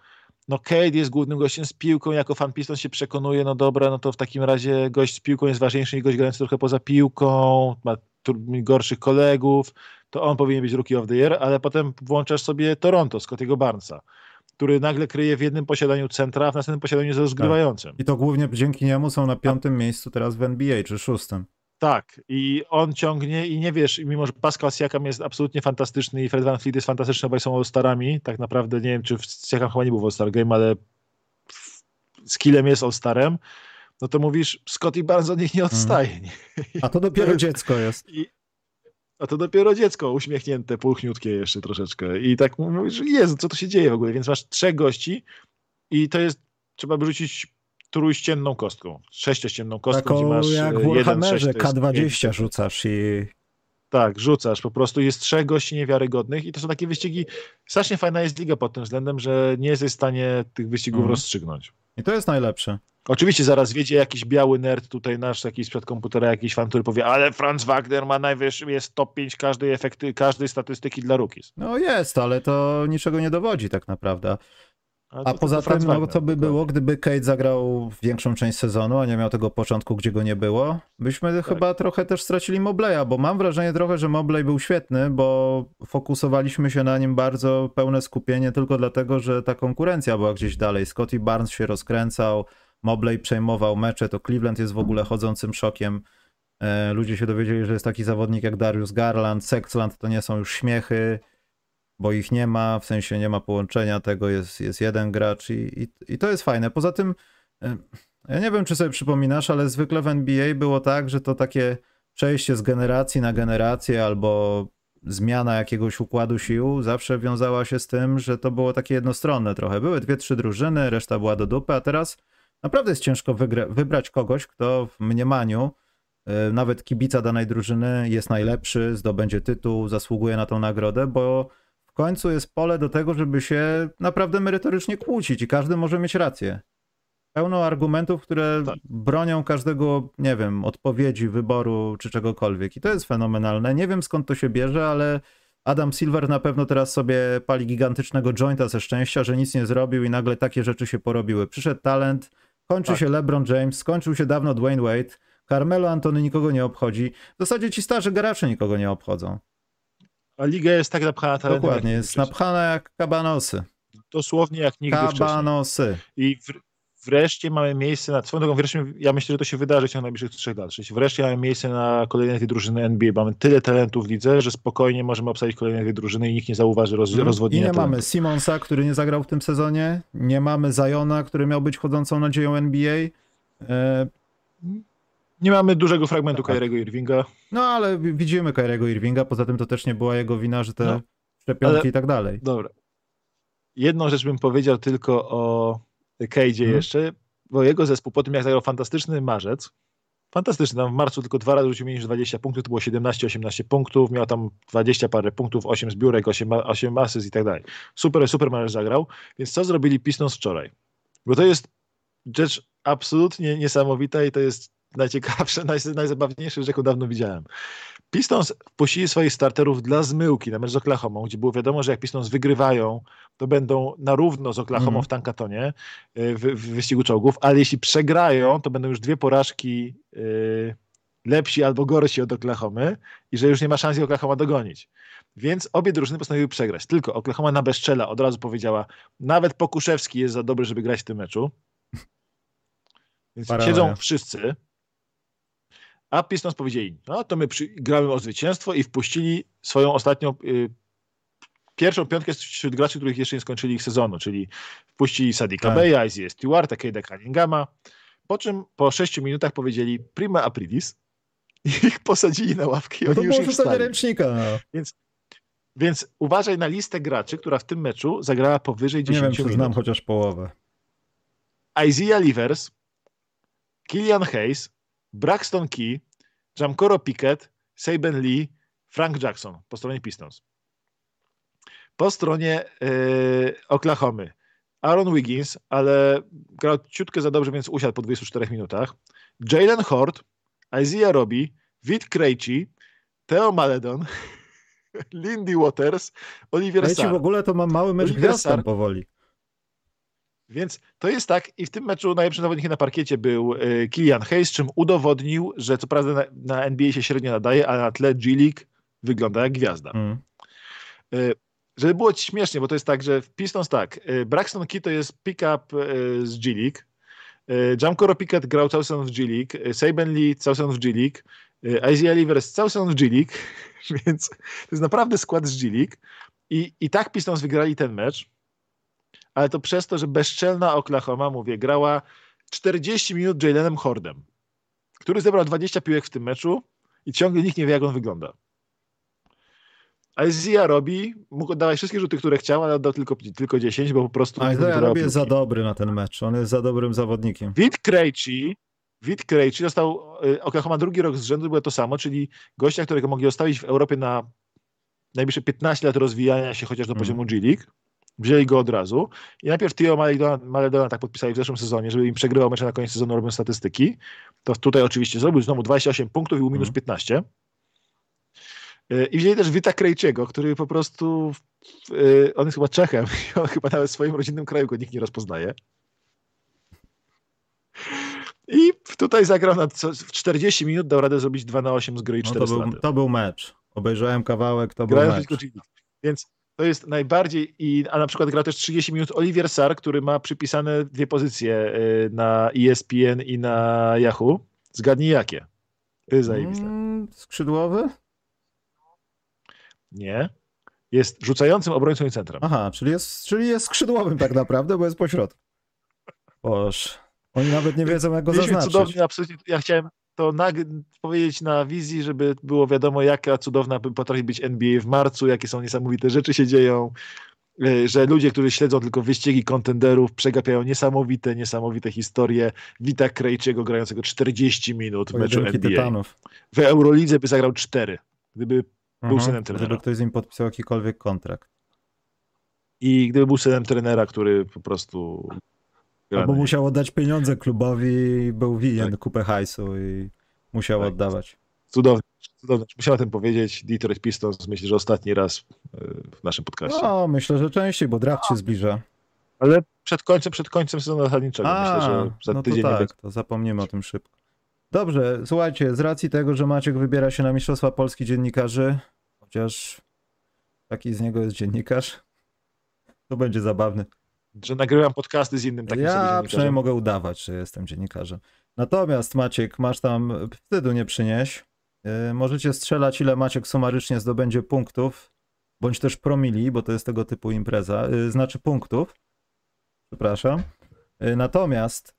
no Cade jest głównym gościem z piłką, jako fan Pistons się przekonuje, no dobra, no to w takim razie gość z piłką jest ważniejszy niż gość grający trochę poza piłką, ma gorszych kolegów, to on powinien być Rookie of the Year, ale potem włączasz sobie Toronto, Scottiego Barnesa, który nagle kryje w jednym posiadaniu centra, a w następnym posiadaniu jest rozgrywającym. Tak. I to głównie dzięki niemu są na piątym miejscu teraz w NBA, czy szóstym. Tak, i on ciągnie i nie wiesz, mimo że Pascal Siakam jest absolutnie fantastyczny i Fred Van Fleet jest fantastyczny, bo są All-Starami, tak naprawdę nie wiem, czy Siakam chyba nie był w All-Star Game, ale skillem jest All-Starem, no to mówisz, Scotty Barnes od nich nie mhm. odstaje. Hmm. A to dopiero dziecko jest. I, a to dopiero dziecko uśmiechnięte, pulchniutkie jeszcze troszeczkę. I tak mówisz, Jezu, co to się dzieje w ogóle? Więc masz trzech gości i to jest, trzeba by rzucić trójścienną kostką, sześciościenną kostką, Taką masz jak w e, Warhammerze K20 rzucasz i... Tak, rzucasz, po prostu jest trzech gości niewiarygodnych i to są takie wyścigi, strasznie fajna jest liga pod tym względem, że nie jesteś w stanie tych wyścigów mm. rozstrzygnąć. I to jest najlepsze. Oczywiście zaraz wiedzie jakiś biały nerd tutaj nasz, jakiś sprzed komputera, jakiś fan, który powie, ale Franz Wagner ma najwyższy, jest top 5 każdej efekty, każdej statystyki dla rookies. No jest, ale to niczego nie dowodzi tak naprawdę. A poza tym, no co by było, gdyby Kate zagrał większą część sezonu, a nie miał tego początku, gdzie go nie było? Byśmy tak. chyba trochę też stracili Mobleya, bo mam wrażenie trochę, że Mobley był świetny, bo fokusowaliśmy się na nim bardzo pełne skupienie tylko dlatego, że ta konkurencja była gdzieś dalej. Scotty Barnes się rozkręcał, Mobley przejmował mecze, to Cleveland jest w ogóle chodzącym szokiem. E, ludzie się dowiedzieli, że jest taki zawodnik jak Darius Garland, Sexland to nie są już śmiechy bo ich nie ma, w sensie nie ma połączenia tego, jest, jest jeden gracz i, i, i to jest fajne. Poza tym, ja nie wiem, czy sobie przypominasz, ale zwykle w NBA było tak, że to takie przejście z generacji na generację albo zmiana jakiegoś układu sił zawsze wiązała się z tym, że to było takie jednostronne trochę. Były dwie, trzy drużyny, reszta była do dupy, a teraz naprawdę jest ciężko wybrać kogoś, kto w mniemaniu e, nawet kibica danej drużyny jest najlepszy, zdobędzie tytuł, zasługuje na tą nagrodę, bo końcu jest pole do tego, żeby się naprawdę merytorycznie kłócić i każdy może mieć rację. Pełno argumentów, które tak. bronią każdego, nie wiem, odpowiedzi, wyboru czy czegokolwiek. I to jest fenomenalne. Nie wiem skąd to się bierze, ale Adam Silver na pewno teraz sobie pali gigantycznego jointa ze szczęścia, że nic nie zrobił i nagle takie rzeczy się porobiły. Przyszedł talent, kończy tak. się LeBron James, skończył się dawno Dwayne Wade, Carmelo Antony nikogo nie obchodzi. W zasadzie ci starzy garacze nikogo nie obchodzą. A liga jest tak napchana talentem. Dokładnie, jest napchana jak kabanosy. Dosłownie jak nigdy kabanosy. wcześniej. I w, wreszcie mamy miejsce na. Swoją drogą, wreszcie, ja myślę, że to się wydarzy w ciągu najbliższych trzech lat. Wreszcie mamy miejsce na kolejne tej drużyny NBA. Mamy tyle talentów w lidze, że spokojnie możemy obsadzić kolejne tej drużyny i nikt nie zauważy roz, mm. rozwodnienia. I nie mamy Simonsa, który nie zagrał w tym sezonie. Nie mamy Zajona, który miał być chodzącą nadzieją NBA. E... Nie mamy dużego fragmentu tak. Kyriego Irvinga. No ale widzimy Kyriego Irvinga, poza tym to też nie była jego wina, że te no, szczepionki ale... i tak dalej. Dobra. Jedną rzecz bym powiedział tylko o Cage'ie hmm. jeszcze, bo jego zespół po tym jak zagrał fantastyczny marzec, fantastyczny, tam w marcu tylko dwa razy rzucił mniej niż 20 punktów, to było 17-18 punktów, miał tam 20 parę punktów, 8 zbiórek, 8, 8 asyst i tak dalej. Super, super marz zagrał, więc co zrobili Pistons wczoraj? Bo to jest rzecz absolutnie niesamowita i to jest najciekawsze, naj, najzabawniejsze, że jaką dawno widziałem. Pistons wpuścili swoich starterów dla zmyłki na mecz z Oklahoma, gdzie było wiadomo, że jak Pistons wygrywają, to będą na równo z Oklahoma mm. w Tankatonie e, w, w, wyścigu czołgów, ale jeśli przegrają, to będą już dwie porażki yy, lepsi albo gorsi od Oklahomy i że już nie ma szans Oklahoma dogonić. Więc obie drużyny postanowiły przegrać. Tylko Oklahoma na bezczela od razu powiedziała, nawet Pokuszewski jest za dobry, żeby grać w tym meczu. Więc siedzą wszyscy, a Pistons powiedzieli, no to my przy, gramy o zwycięstwo i wpuścili swoją ostatnią y, pierwszą piątkę wśród graczy, których jeszcze nie skończyli ich sezonu, czyli wpuścili Sadika tak. Beya, Isaiah Stewarta, Kade'a Cunninghama, po czym po sześciu minutach powiedzieli prima aprilis i ich posadzili na ławkę i no już ich wstali. ręcznika. No. Więc, więc uważaj na listę graczy, która w tym meczu zagrała powyżej 10 minut. Nie wiem, czy znam chociaż połowę. Isaiah Livers, Killian Hayes, Braxton Key, Jamkoro Pickett, Saben Lee, Frank Jackson po stronie Pistons. Po stronie yy, Oklahomy Aaron Wiggins, ale grał ciutkę za dobrze, więc usiadł po 24 minutach. Jalen Hort, Isaiah Roby, Vid Krejci, Theo Maledon, Lindy Waters, Oliver Sar. w ogóle to mam mały mecz gwiazd powoli. Więc to jest tak i w tym meczu najlepszym zawodnikiem na parkiecie był e, Kilian Hayes, czym udowodnił, że co prawda na, na NBA się średnio nadaje, ale na tle G-League wygląda jak gwiazda. Mm. Żeby było śmiesznie, bo to jest tak, że w Pistons tak, e, Braxton Key to jest pick-up z G-League, Jamkoro Pickett grał cały sezon w G-League, Saben Lee cały sezon w G-League, Isaiah Livers cały sezon w G-League, więc to jest naprawdę skład z G-League i, i tak Pistons wygrali ten mecz ale to przez to, że bezczelna Oklahoma, mówię, grała 40 minut Jalenem Hordem, który zebrał 20 piłek w tym meczu i ciągle nikt nie wie, jak on wygląda. A Zia robi, mógł oddawać wszystkie rzuty, które chciał, ale oddał tylko, tylko 10, bo po prostu... A Zia robi jest za dobry na ten mecz, on jest za dobrym zawodnikiem. Wit Krejci, Wit Krejci dostał, y, Oklahoma drugi rok z rzędu było to samo, czyli gościa, którego mogli zostawić w Europie na najbliższe 15 lat rozwijania się chociaż do mm. poziomu G League. Wzięli go od razu i najpierw Tio Maledona tak podpisali w zeszłym sezonie, żeby im przegrywał mecze na koniec sezonu, robiąc statystyki. To tutaj oczywiście zrobił znowu 28 punktów i był minus 15. Mm. E, I wzięli też Wita Krejciego, który po prostu, e, on jest chyba Czechem i on chyba nawet w swoim rodzinnym kraju go nikt nie rozpoznaje. I tutaj zagrał na w 40 minut, dał radę zrobić 2 na 8 z gry i 4 no to, był, to był mecz. Obejrzałem kawałek, to był mecz. Więc to jest najbardziej, i, a na przykład gra też 30 minut Olivier Sar, który ma przypisane dwie pozycje e, na ESPN i na Yahoo. Zgadnij jakie. To jest zajebiste. Mm, skrzydłowy? Nie. Jest rzucającym obrońcą i centrem. Aha, czyli jest, czyli jest skrzydłowym tak naprawdę, bo jest pośrodku. Boż. Oni nawet nie wiedzą, jak go Mieliśmy zaznaczyć. cudownie, absolutnie. Ja chciałem to powiedzieć na wizji, żeby było wiadomo, jaka cudowna potrafi być NBA w marcu, jakie są niesamowite rzeczy się dzieją, e, że ludzie, którzy śledzą tylko wyścigi kontenderów, przegapiają niesamowite, niesamowite historie. Wita Krejciego grającego 40 minut w meczu NBA. Tytanów. W Eurolidze by zagrał 4, gdyby był mhm, synem trenera. Gdyby ktoś z nim podpisał jakikolwiek kontrakt. I gdyby był synem trenera, który po prostu... Albo musiał oddać pieniądze klubowi, był winien tak. kupę hajsu i musiał tak. oddawać. Cudownie. Cudownie. Musiałem o tym powiedzieć. Detroit Pistons myślę, że ostatni raz e, w naszym podcaście. No, myślę, że częściej, bo draft się zbliża. Ale przed końcem, przed końcem sezonu zasadniczego. A, myślę, że za no tydzień to tak, to zapomnimy o tym szybko. Dobrze, słuchajcie, z racji tego, że Maciek wybiera się na Mistrzostwa Polski Dziennikarzy, chociaż taki z niego jest dziennikarz, to będzie zabawny. Że nagrywam podcasty z innym takim Ja przynajmniej mogę udawać, że jestem dziennikarzem. Natomiast Maciek, masz tam, wstydu nie przynieś. Yy, możecie strzelać, ile Maciek sumarycznie zdobędzie punktów, bądź też promili, bo to jest tego typu impreza, yy, znaczy punktów. Przepraszam. Yy, natomiast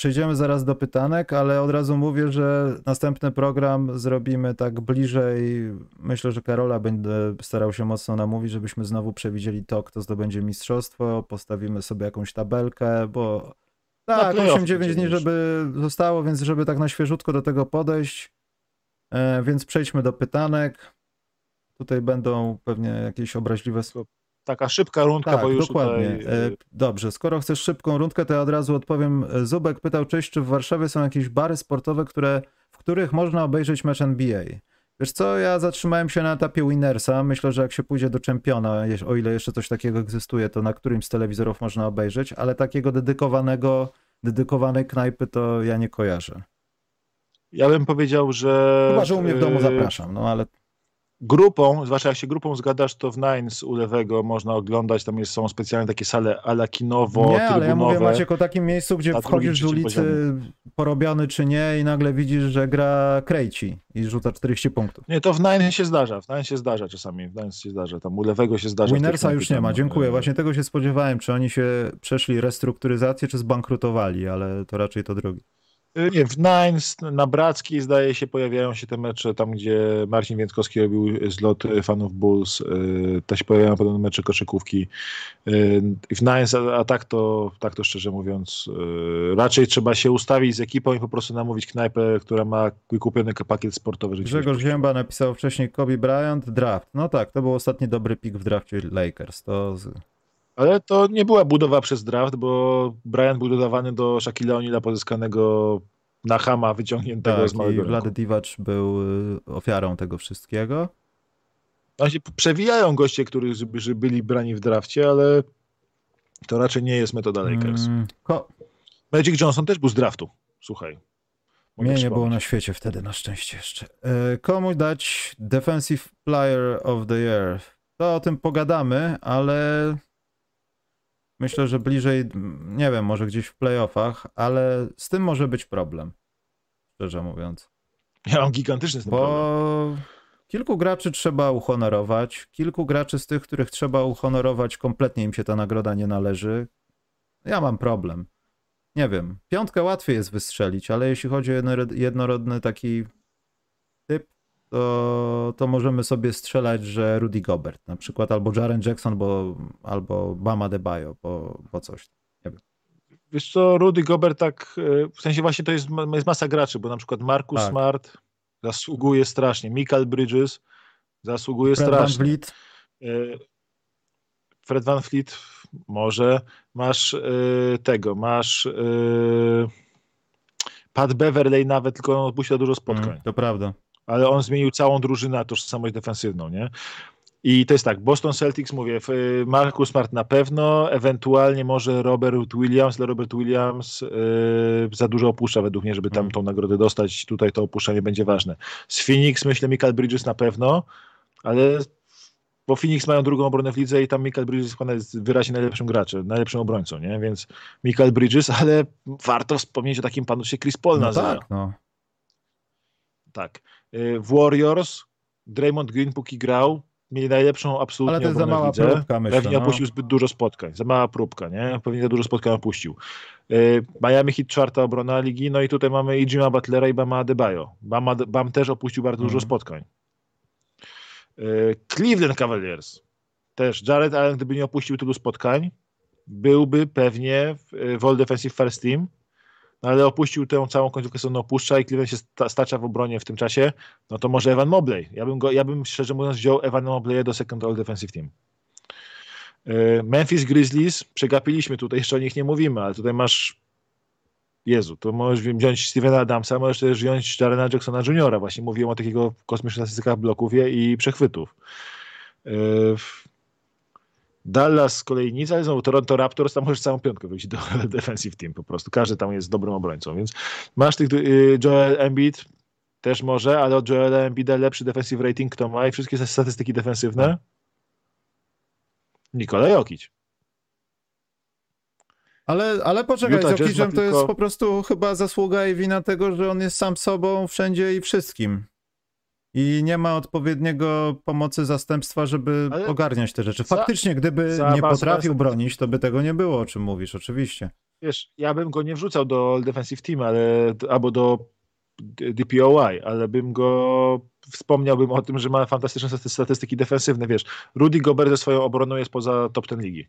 Przejdziemy zaraz do pytanek, ale od razu mówię, że następny program zrobimy tak bliżej. Myślę, że Karola będę starał się mocno namówić, żebyśmy znowu przewidzieli to, kto zdobędzie mistrzostwo. Postawimy sobie jakąś tabelkę, bo tak, 8-9 dni, żeby zostało, więc żeby tak na świeżutko do tego podejść. E, więc przejdźmy do pytanek. Tutaj będą pewnie jakieś obraźliwe taka szybka rundka, tak, bo już dokładnie. Tutaj... E, dobrze, skoro chcesz szybką rundkę, to ja od razu odpowiem. Zubek pytał, cześć, czy w Warszawie są jakieś bary sportowe, które, w których można obejrzeć mecz NBA? Wiesz co, ja zatrzymałem się na etapie Winnersa. Myślę, że jak się pójdzie do czempiona, o ile jeszcze coś takiego egzystuje, to na którymś z telewizorów można obejrzeć, ale takiego dedykowanego, dedykowanej knajpy to ja nie kojarzę. Ja bym powiedział, że. Chyba, że u mnie w domu zapraszam, no ale grupą, zwłaszcza jak się grupą zgadasz, to w Nines u lewego można oglądać, tam jest, są specjalne takie sale ala kinowo, Nie, ale ja mówię Maciek o takim miejscu, gdzie wchodzisz z ulicy poziomie. porobiony czy nie i nagle widzisz, że gra Krejci i rzuca 40 punktów. Nie, to w Nines się zdarza, w Nines się zdarza czasami, w Nines się zdarza, tam u lewego się zdarza. Winnersa już nie ma, dziękuję, e, właśnie tego się spodziewałem, czy oni się przeszli restrukturyzację, czy zbankrutowali, ale to raczej to drugi. Y, nie, w Nines, na Brackiej zdaje się pojawiają się te mecze, tam gdzie Marcin Więckowski robił zlot fanów Bulls, y, też pojawiają podobne mecze koszykówki. Y, w Nines, a, a, tak, to, tak to szczerze mówiąc, raczej trzeba się ustawić z ekipą i po prostu namówić knajpę, która ma wykupiony pakiet sportowy. Grzegorz Zięba napisał wcześniej Kobe Bryant, draft. No tak, to był ostatni dobry pik w drafcie Lakers. To ale to nie była budowa przez draft, bo Brian był dodawany do Shaquille O'Neal'a pozyskanego na Hama wyciągniętego tak, z małego i Vlad Divac był y, ofiarą tego wszystkiego. Oni się przewijają goście, którzy byli brani w drafcie, ale to raczej nie jest metoda Lakers. Mm, ko- Magic Johnson też był z draftu, słuchaj. Mnie nie było na świecie wtedy, na szczęście jeszcze. E, komu dać Defensive Player of the Year? To o tym pogadamy, ale Myślę, że bliżej, nie wiem, może gdzieś w playoffach, ale z tym może być problem. Szczerze mówiąc. Ja mam gigantyczny z tym Bo problem. kilku graczy trzeba uhonorować. Kilku graczy z tych, których trzeba uhonorować, kompletnie im się ta nagroda nie należy. Ja mam problem. nie wiem, piątkę łatwiej jest wystrzelić, ale jeśli chodzi o jednorodny taki to, to możemy sobie strzelać, że Rudy Gobert na przykład, albo Jaren Jackson, bo, albo Bama Debajo, bo, bo coś. Nie wiem. Wiesz co, Rudy Gobert tak, e, w sensie właśnie to jest, jest masa graczy, bo na przykład Marcus tak. Smart zasługuje strasznie, Michael Bridges zasługuje Fred strasznie. Van Vliet. E, Fred Van Fleet może, masz yy, tego, masz Pat Beverley nawet, tylko on odpuścił dużo spotkań. Mm, to prawda. Ale on zmienił całą drużynę na tożsamość defensywną, nie? I to jest tak, Boston Celtics, mówię, Marcus Smart na pewno, ewentualnie może Robert Williams, ale Robert Williams yy, za dużo opuszcza według mnie, żeby tam mm. tą nagrodę dostać. Tutaj to opuszczanie będzie ważne. Z Phoenix myślę Michael Bridges na pewno, ale bo Phoenix mają drugą obronę w lidze i tam Michael Bridges jest wyraźnie najlepszym graczem, najlepszym obrońcą, nie? Więc Michael Bridges, ale warto wspomnieć o takim panu się Chris Paul no nazywa. Tak, no. Tak. Y, w Warriors Draymond Green póki grał, mieli najlepszą absolutnie Ale to jest za mała próbka, myślę. Pewnie no. opuścił zbyt dużo spotkań. Za mała próbka, nie? Pewnie za dużo spotkań opuścił. Y, Miami Heat czwarta obrona ligi, no i tutaj mamy i Jima Butlera i Bama Adebayo. Bam, Bam też opuścił bardzo dużo mm. spotkań. E, Cleveland Cavaliers. Też Jared Allen, gdyby nie opuścił tylu spotkań, byłby pewnie w All Defensive First Team, no ale opuścił tę całą końcówkę sezonu, opuszcza i Cleveland się stacza w obronie w tym czasie, no to może Evan Mobley. Ja bym, go, ja bym szczerze mówiąc wziął Evan Mobley do Second All Defensive Team. E, Memphis Grizzlies, przegapiliśmy tutaj, jeszcze o nich nie mówimy, ale tutaj masz Jezu, to możesz wziąć Stevena Adamsa, możesz też wziąć Jarena Jacksona Juniora. Właśnie mówiłem o takiego kosmicznych statystykach bloków i przechwytów. Dallas z kolei nic, ale znowu Toronto Raptors, tam możesz całą piątkę wyjść do defensive team po prostu. Każdy tam jest dobrym obrońcą, więc masz tych y, Joel Embiid też może, ale od Joel Embida lepszy defensive rating kto ma i wszystkie statystyki defensywne? Nikola Jokic. Ale, ale poczekaj, z Jokiczem to jest po prostu chyba zasługa i wina tego, że on jest sam sobą wszędzie i wszystkim. I nie ma odpowiedniego pomocy zastępstwa, żeby ale ogarniać te rzeczy. Faktycznie, gdyby za, nie potrafił bronić, to by tego nie było, o czym mówisz, oczywiście. Wiesz, ja bym go nie wrzucał do defensive team, ale, albo do DPOY, ale bym go wspomniałbym o tym, że ma fantastyczne statystyki defensywne. Wiesz, Rudy Gobert ze swoją obroną jest poza top ten ligi.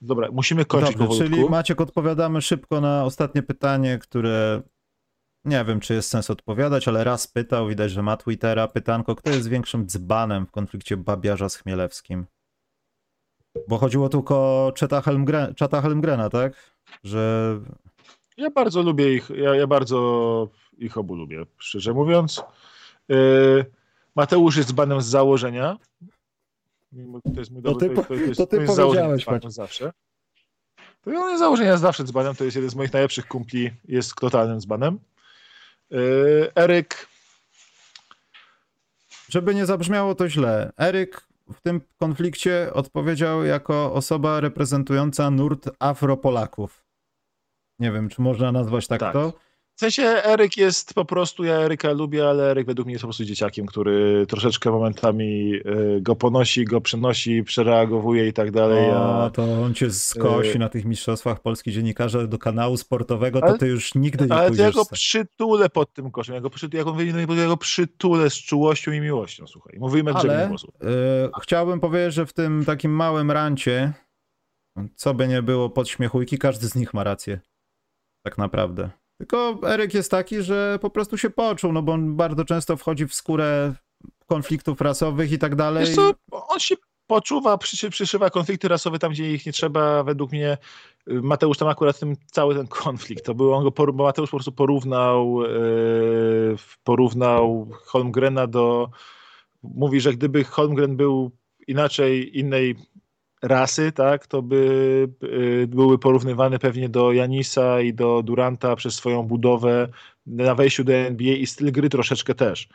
Dobra, musimy kończyć Dobrze, Czyli Maciek, odpowiadamy szybko na ostatnie pytanie, które nie wiem, czy jest sens odpowiadać, ale raz pytał, widać, że ma Twittera, pytanko, kto jest większym dzbanem w konflikcie Babiarza z Chmielewskim? Bo chodziło tylko o Czeta, Helmgren, Helmgrena, tak? Że... Ja bardzo lubię ich, ja, ja bardzo ich obu lubię, szczerze mówiąc. Yy, Mateusz jest dzbanem z założenia, to jest mój dobry, to ty, to, jest, to ty to powiedziałeś. zawsze. To on jest założenia zawsze dzbanem, to jest jeden z moich najlepszych kumpli, jest totalnym dzbanem. Yy, Eryk. Żeby nie zabrzmiało to źle, Eryk w tym konflikcie odpowiedział jako osoba reprezentująca nurt Afropolaków. Nie wiem, czy można nazwać tak, tak. to. W sensie Eryk jest po prostu, ja Eryka lubię, ale Eryk według mnie jest po prostu dzieciakiem, który troszeczkę momentami y, go ponosi, go przenosi, przereagowuje i tak dalej. O, to on cię skosi y... na tych mistrzostwach Polski dziennikarza do kanału sportowego, to ale, ty już nigdy nie ale pójdziesz. Ale ja go przytulę pod tym koszem, ja go, przytulę, jak on wyjdzie, ja go przytulę z czułością i miłością, słuchaj. Mówimy ale, głosu. Y, chciałbym powiedzieć, że w tym takim małym rancie, co by nie było podśmiechujki, każdy z nich ma rację. Tak naprawdę. Tylko Eryk jest taki, że po prostu się poczuł, no bo on bardzo często wchodzi w skórę konfliktów rasowych i tak dalej. Wiesz co, on się poczuwa, przy, przyszywa konflikty rasowe tam, gdzie ich nie trzeba. Według mnie Mateusz tam akurat tym cały ten konflikt, to był on go, bo Mateusz po prostu porównał, yy, porównał Holmgrena do, mówi, że gdyby Holmgren był inaczej, innej rasy, tak, to by y, były porównywane pewnie do Janisa i do Duranta przez swoją budowę na wejściu do NBA i styl gry troszeczkę też.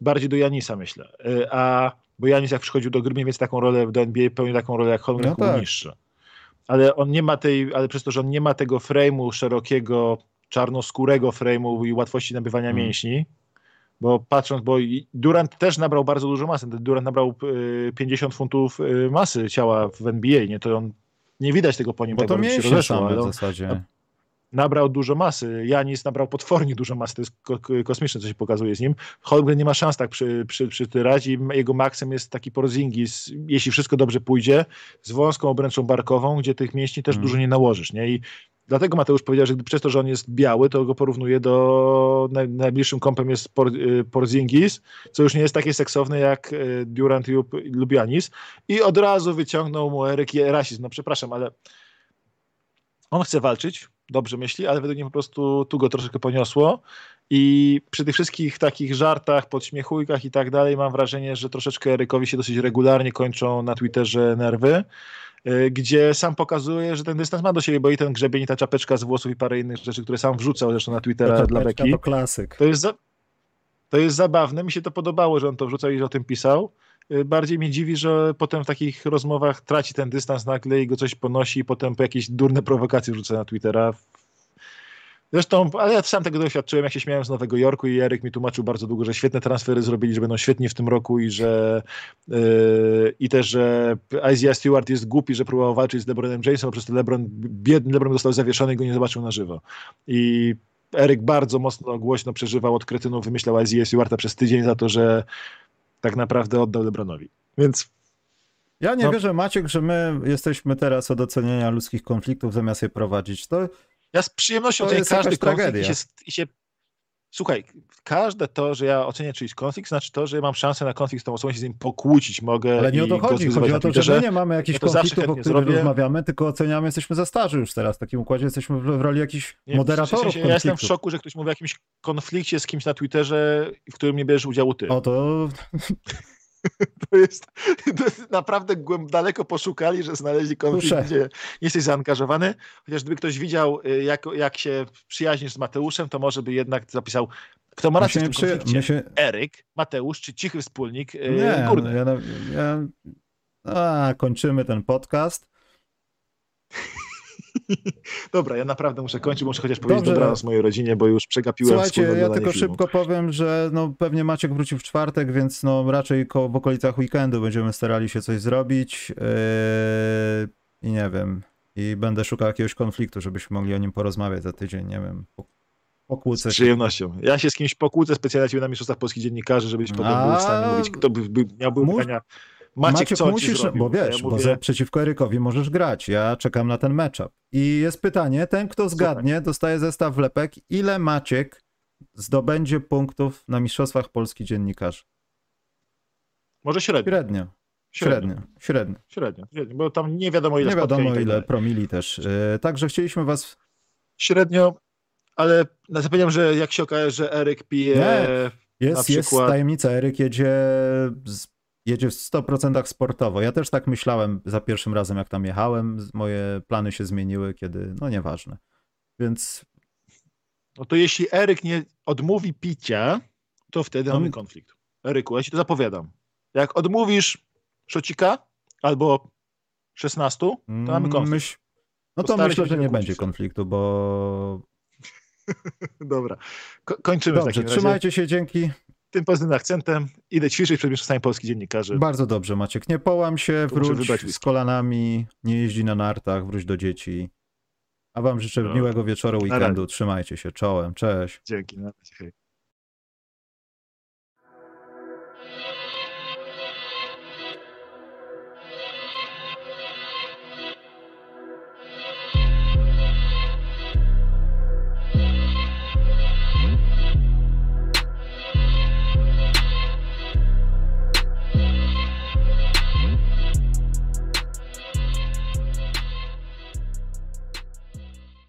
Bardziej do Janisa myślę. Y, a bo Janis jak przychodził do gry, mniej więcej taką rolę do NBA pełni taką rolę jak Holmgren no tak. niższy. Ale on nie ma tej, ale przez to, że on nie ma tego frame'u szerokiego, czarnoskórego frame'u i łatwości nabywania hmm. mięśni, bo patrząc, bo Durant też nabrał bardzo dużo masy. Durant nabrał 50 y, funtów y, masy ciała w NBA, nie? To on nie widać tego po nim. Bo tak to mięśnie rozeszło, same w zasadzie nabrał dużo masy. Janis nabrał potwornie dużo masy. To jest kosmiczne, co się pokazuje z nim. Holmgren nie ma szans tak przy, przy, przytyrać i jego maksem jest taki porzingis, jeśli wszystko dobrze pójdzie, z wąską obręczą barkową, gdzie tych mięśni też hmm. dużo nie nałożysz. Nie? I dlatego Mateusz powiedział, że przez to, że on jest biały, to go porównuje do najbliższym kąpem jest y, Porzingis, co już nie jest takie seksowne jak y, Durant lub Janis. I od razu wyciągnął mu Eryk rasizm. No przepraszam, ale on chce walczyć, dobrze myśli, ale według mnie po prostu tu go troszeczkę poniosło i przy tych wszystkich takich żartach, podśmiechujkach i tak dalej mam wrażenie, że troszeczkę Erykowi się dosyć regularnie kończą na Twitterze nerwy, gdzie sam pokazuje, że ten dystans ma do siebie, bo i ten grzebień, i ta czapeczka z włosów i parę innych rzeczy, które sam wrzucał zresztą na Twittera dla Beki. To klasyk. To jest, za, to jest zabawne, mi się to podobało, że on to wrzucał i o tym pisał. Y, bardziej mnie dziwi, że potem w takich rozmowach traci ten dystans nagle i go coś ponosi i potem po jakieś durne prowokacje rzuca na Twittera. Zresztą, ale ja sam tego doświadczyłem, jak się śmiałem z Nowego Jorku i Eryk mi tłumaczył bardzo długo, że świetne transfery zrobili, że będą świetni w tym roku i że yy, i też, że Isaiah Stewart jest głupi, że próbował walczyć z LeBronem Jamesem, a przez to LeBron, biedny LeBron został zawieszony i go nie zobaczył na żywo. I Eryk bardzo mocno głośno przeżywał od kretynów, wymyślał Isaiah Stewarta przez tydzień za to, że tak naprawdę oddał LeBronowi. Więc ja nie no. wierzę, Maciek, że my jesteśmy teraz od oceniania ludzkich konfliktów zamiast je prowadzić. To, ja z przyjemnością ocenię każdy konflikt i się, i się, Słuchaj, każde to, że ja ocenię czyjś konflikt, znaczy to, że ja mam szansę na konflikt z tą osobą, się z nim pokłócić mogę. Ale nie o to chodzi. Chodzi o to, że my nie mamy jakichś ja konfliktów, o których zrobię. rozmawiamy, tylko oceniamy, jesteśmy za starzy już teraz. W takim układzie jesteśmy w roli jakichś nie, moderatorów. W sensie, ja jestem w szoku, że ktoś mówi o jakimś konflikcie z kimś na Twitterze, w którym nie bierzesz udziału ty. O to To jest, to jest naprawdę głęb, daleko poszukali, że znaleźli konflikt, Proszę. gdzie nie jesteś zaangażowany. Chociaż gdyby ktoś widział, y, jak, jak się przyjaźnisz z Mateuszem, to może by jednak zapisał, kto ma rację w tym konflikcie. Się... Eryk, Mateusz czy cichy wspólnik y, nie, Górny. No, ja, ja, a, kończymy ten podcast. Dobra, ja naprawdę muszę kończyć, muszę chociaż powiedzieć Dobrze. dobranoc mojej rodzinie, bo już przegapiłem Słuchajcie, ja tylko filmu. szybko powiem, że no, pewnie Maciek wróci w czwartek, więc no, raczej w okolicach weekendu będziemy starali się coś zrobić yy, i nie wiem, i będę szukał jakiegoś konfliktu, żebyśmy mogli o nim porozmawiać za tydzień, nie wiem, pokłócę Z przyjemnością. Ja się z kimś pokłócę specjalnie na Mistrzostwach Polskich Dziennikarzy, żebyś potem A... był w stanie mówić, kto by, by miałby Mów... pytania Maciek, Maciek co musisz, bo wiesz, ja mówię... bo za, przeciwko Erykowi możesz grać. Ja czekam na ten matchup. I jest pytanie, ten kto zgadnie, dostaje zestaw lepek. Ile Maciek zdobędzie punktów na Mistrzostwach Polski dziennikarzy? Może średnio. Średnio. Średnio. Średnio. Średnio. Średnio. Bo tam nie wiadomo ile Nie wiadomo tak ile promili też. Yy, także chcieliśmy was... Średnio, ale zapomniałem, że jak się okaże, że Eryk pije nie. Jest, przykład... jest tajemnica. Eryk jedzie z jedzie w 100% sportowo. Ja też tak myślałem za pierwszym razem, jak tam jechałem. Moje plany się zmieniły, kiedy, no nieważne. Więc. No to jeśli Eryk nie odmówi picia, to wtedy no... mamy konflikt. Eryku, ja ci to zapowiadam. Jak odmówisz szocika albo 16, to mamy mm, konflikt. Myśl... No to myślę, że nie będzie konfliktu, bo. Dobra. Ko kończymy Dobrze, w takim razie. Trzymajcie się, dzięki tym pozytywnym akcentem idę ćwiczyć przed Mistrzostwami Polskich Dziennikarzy. Bardzo dobrze, Maciek. Nie połam się, wróć z kolanami, nie jeździ na nartach, wróć do dzieci. A wam życzę no. miłego wieczoru, weekendu. Trzymajcie się, czołem, cześć. Dzięki, na razie.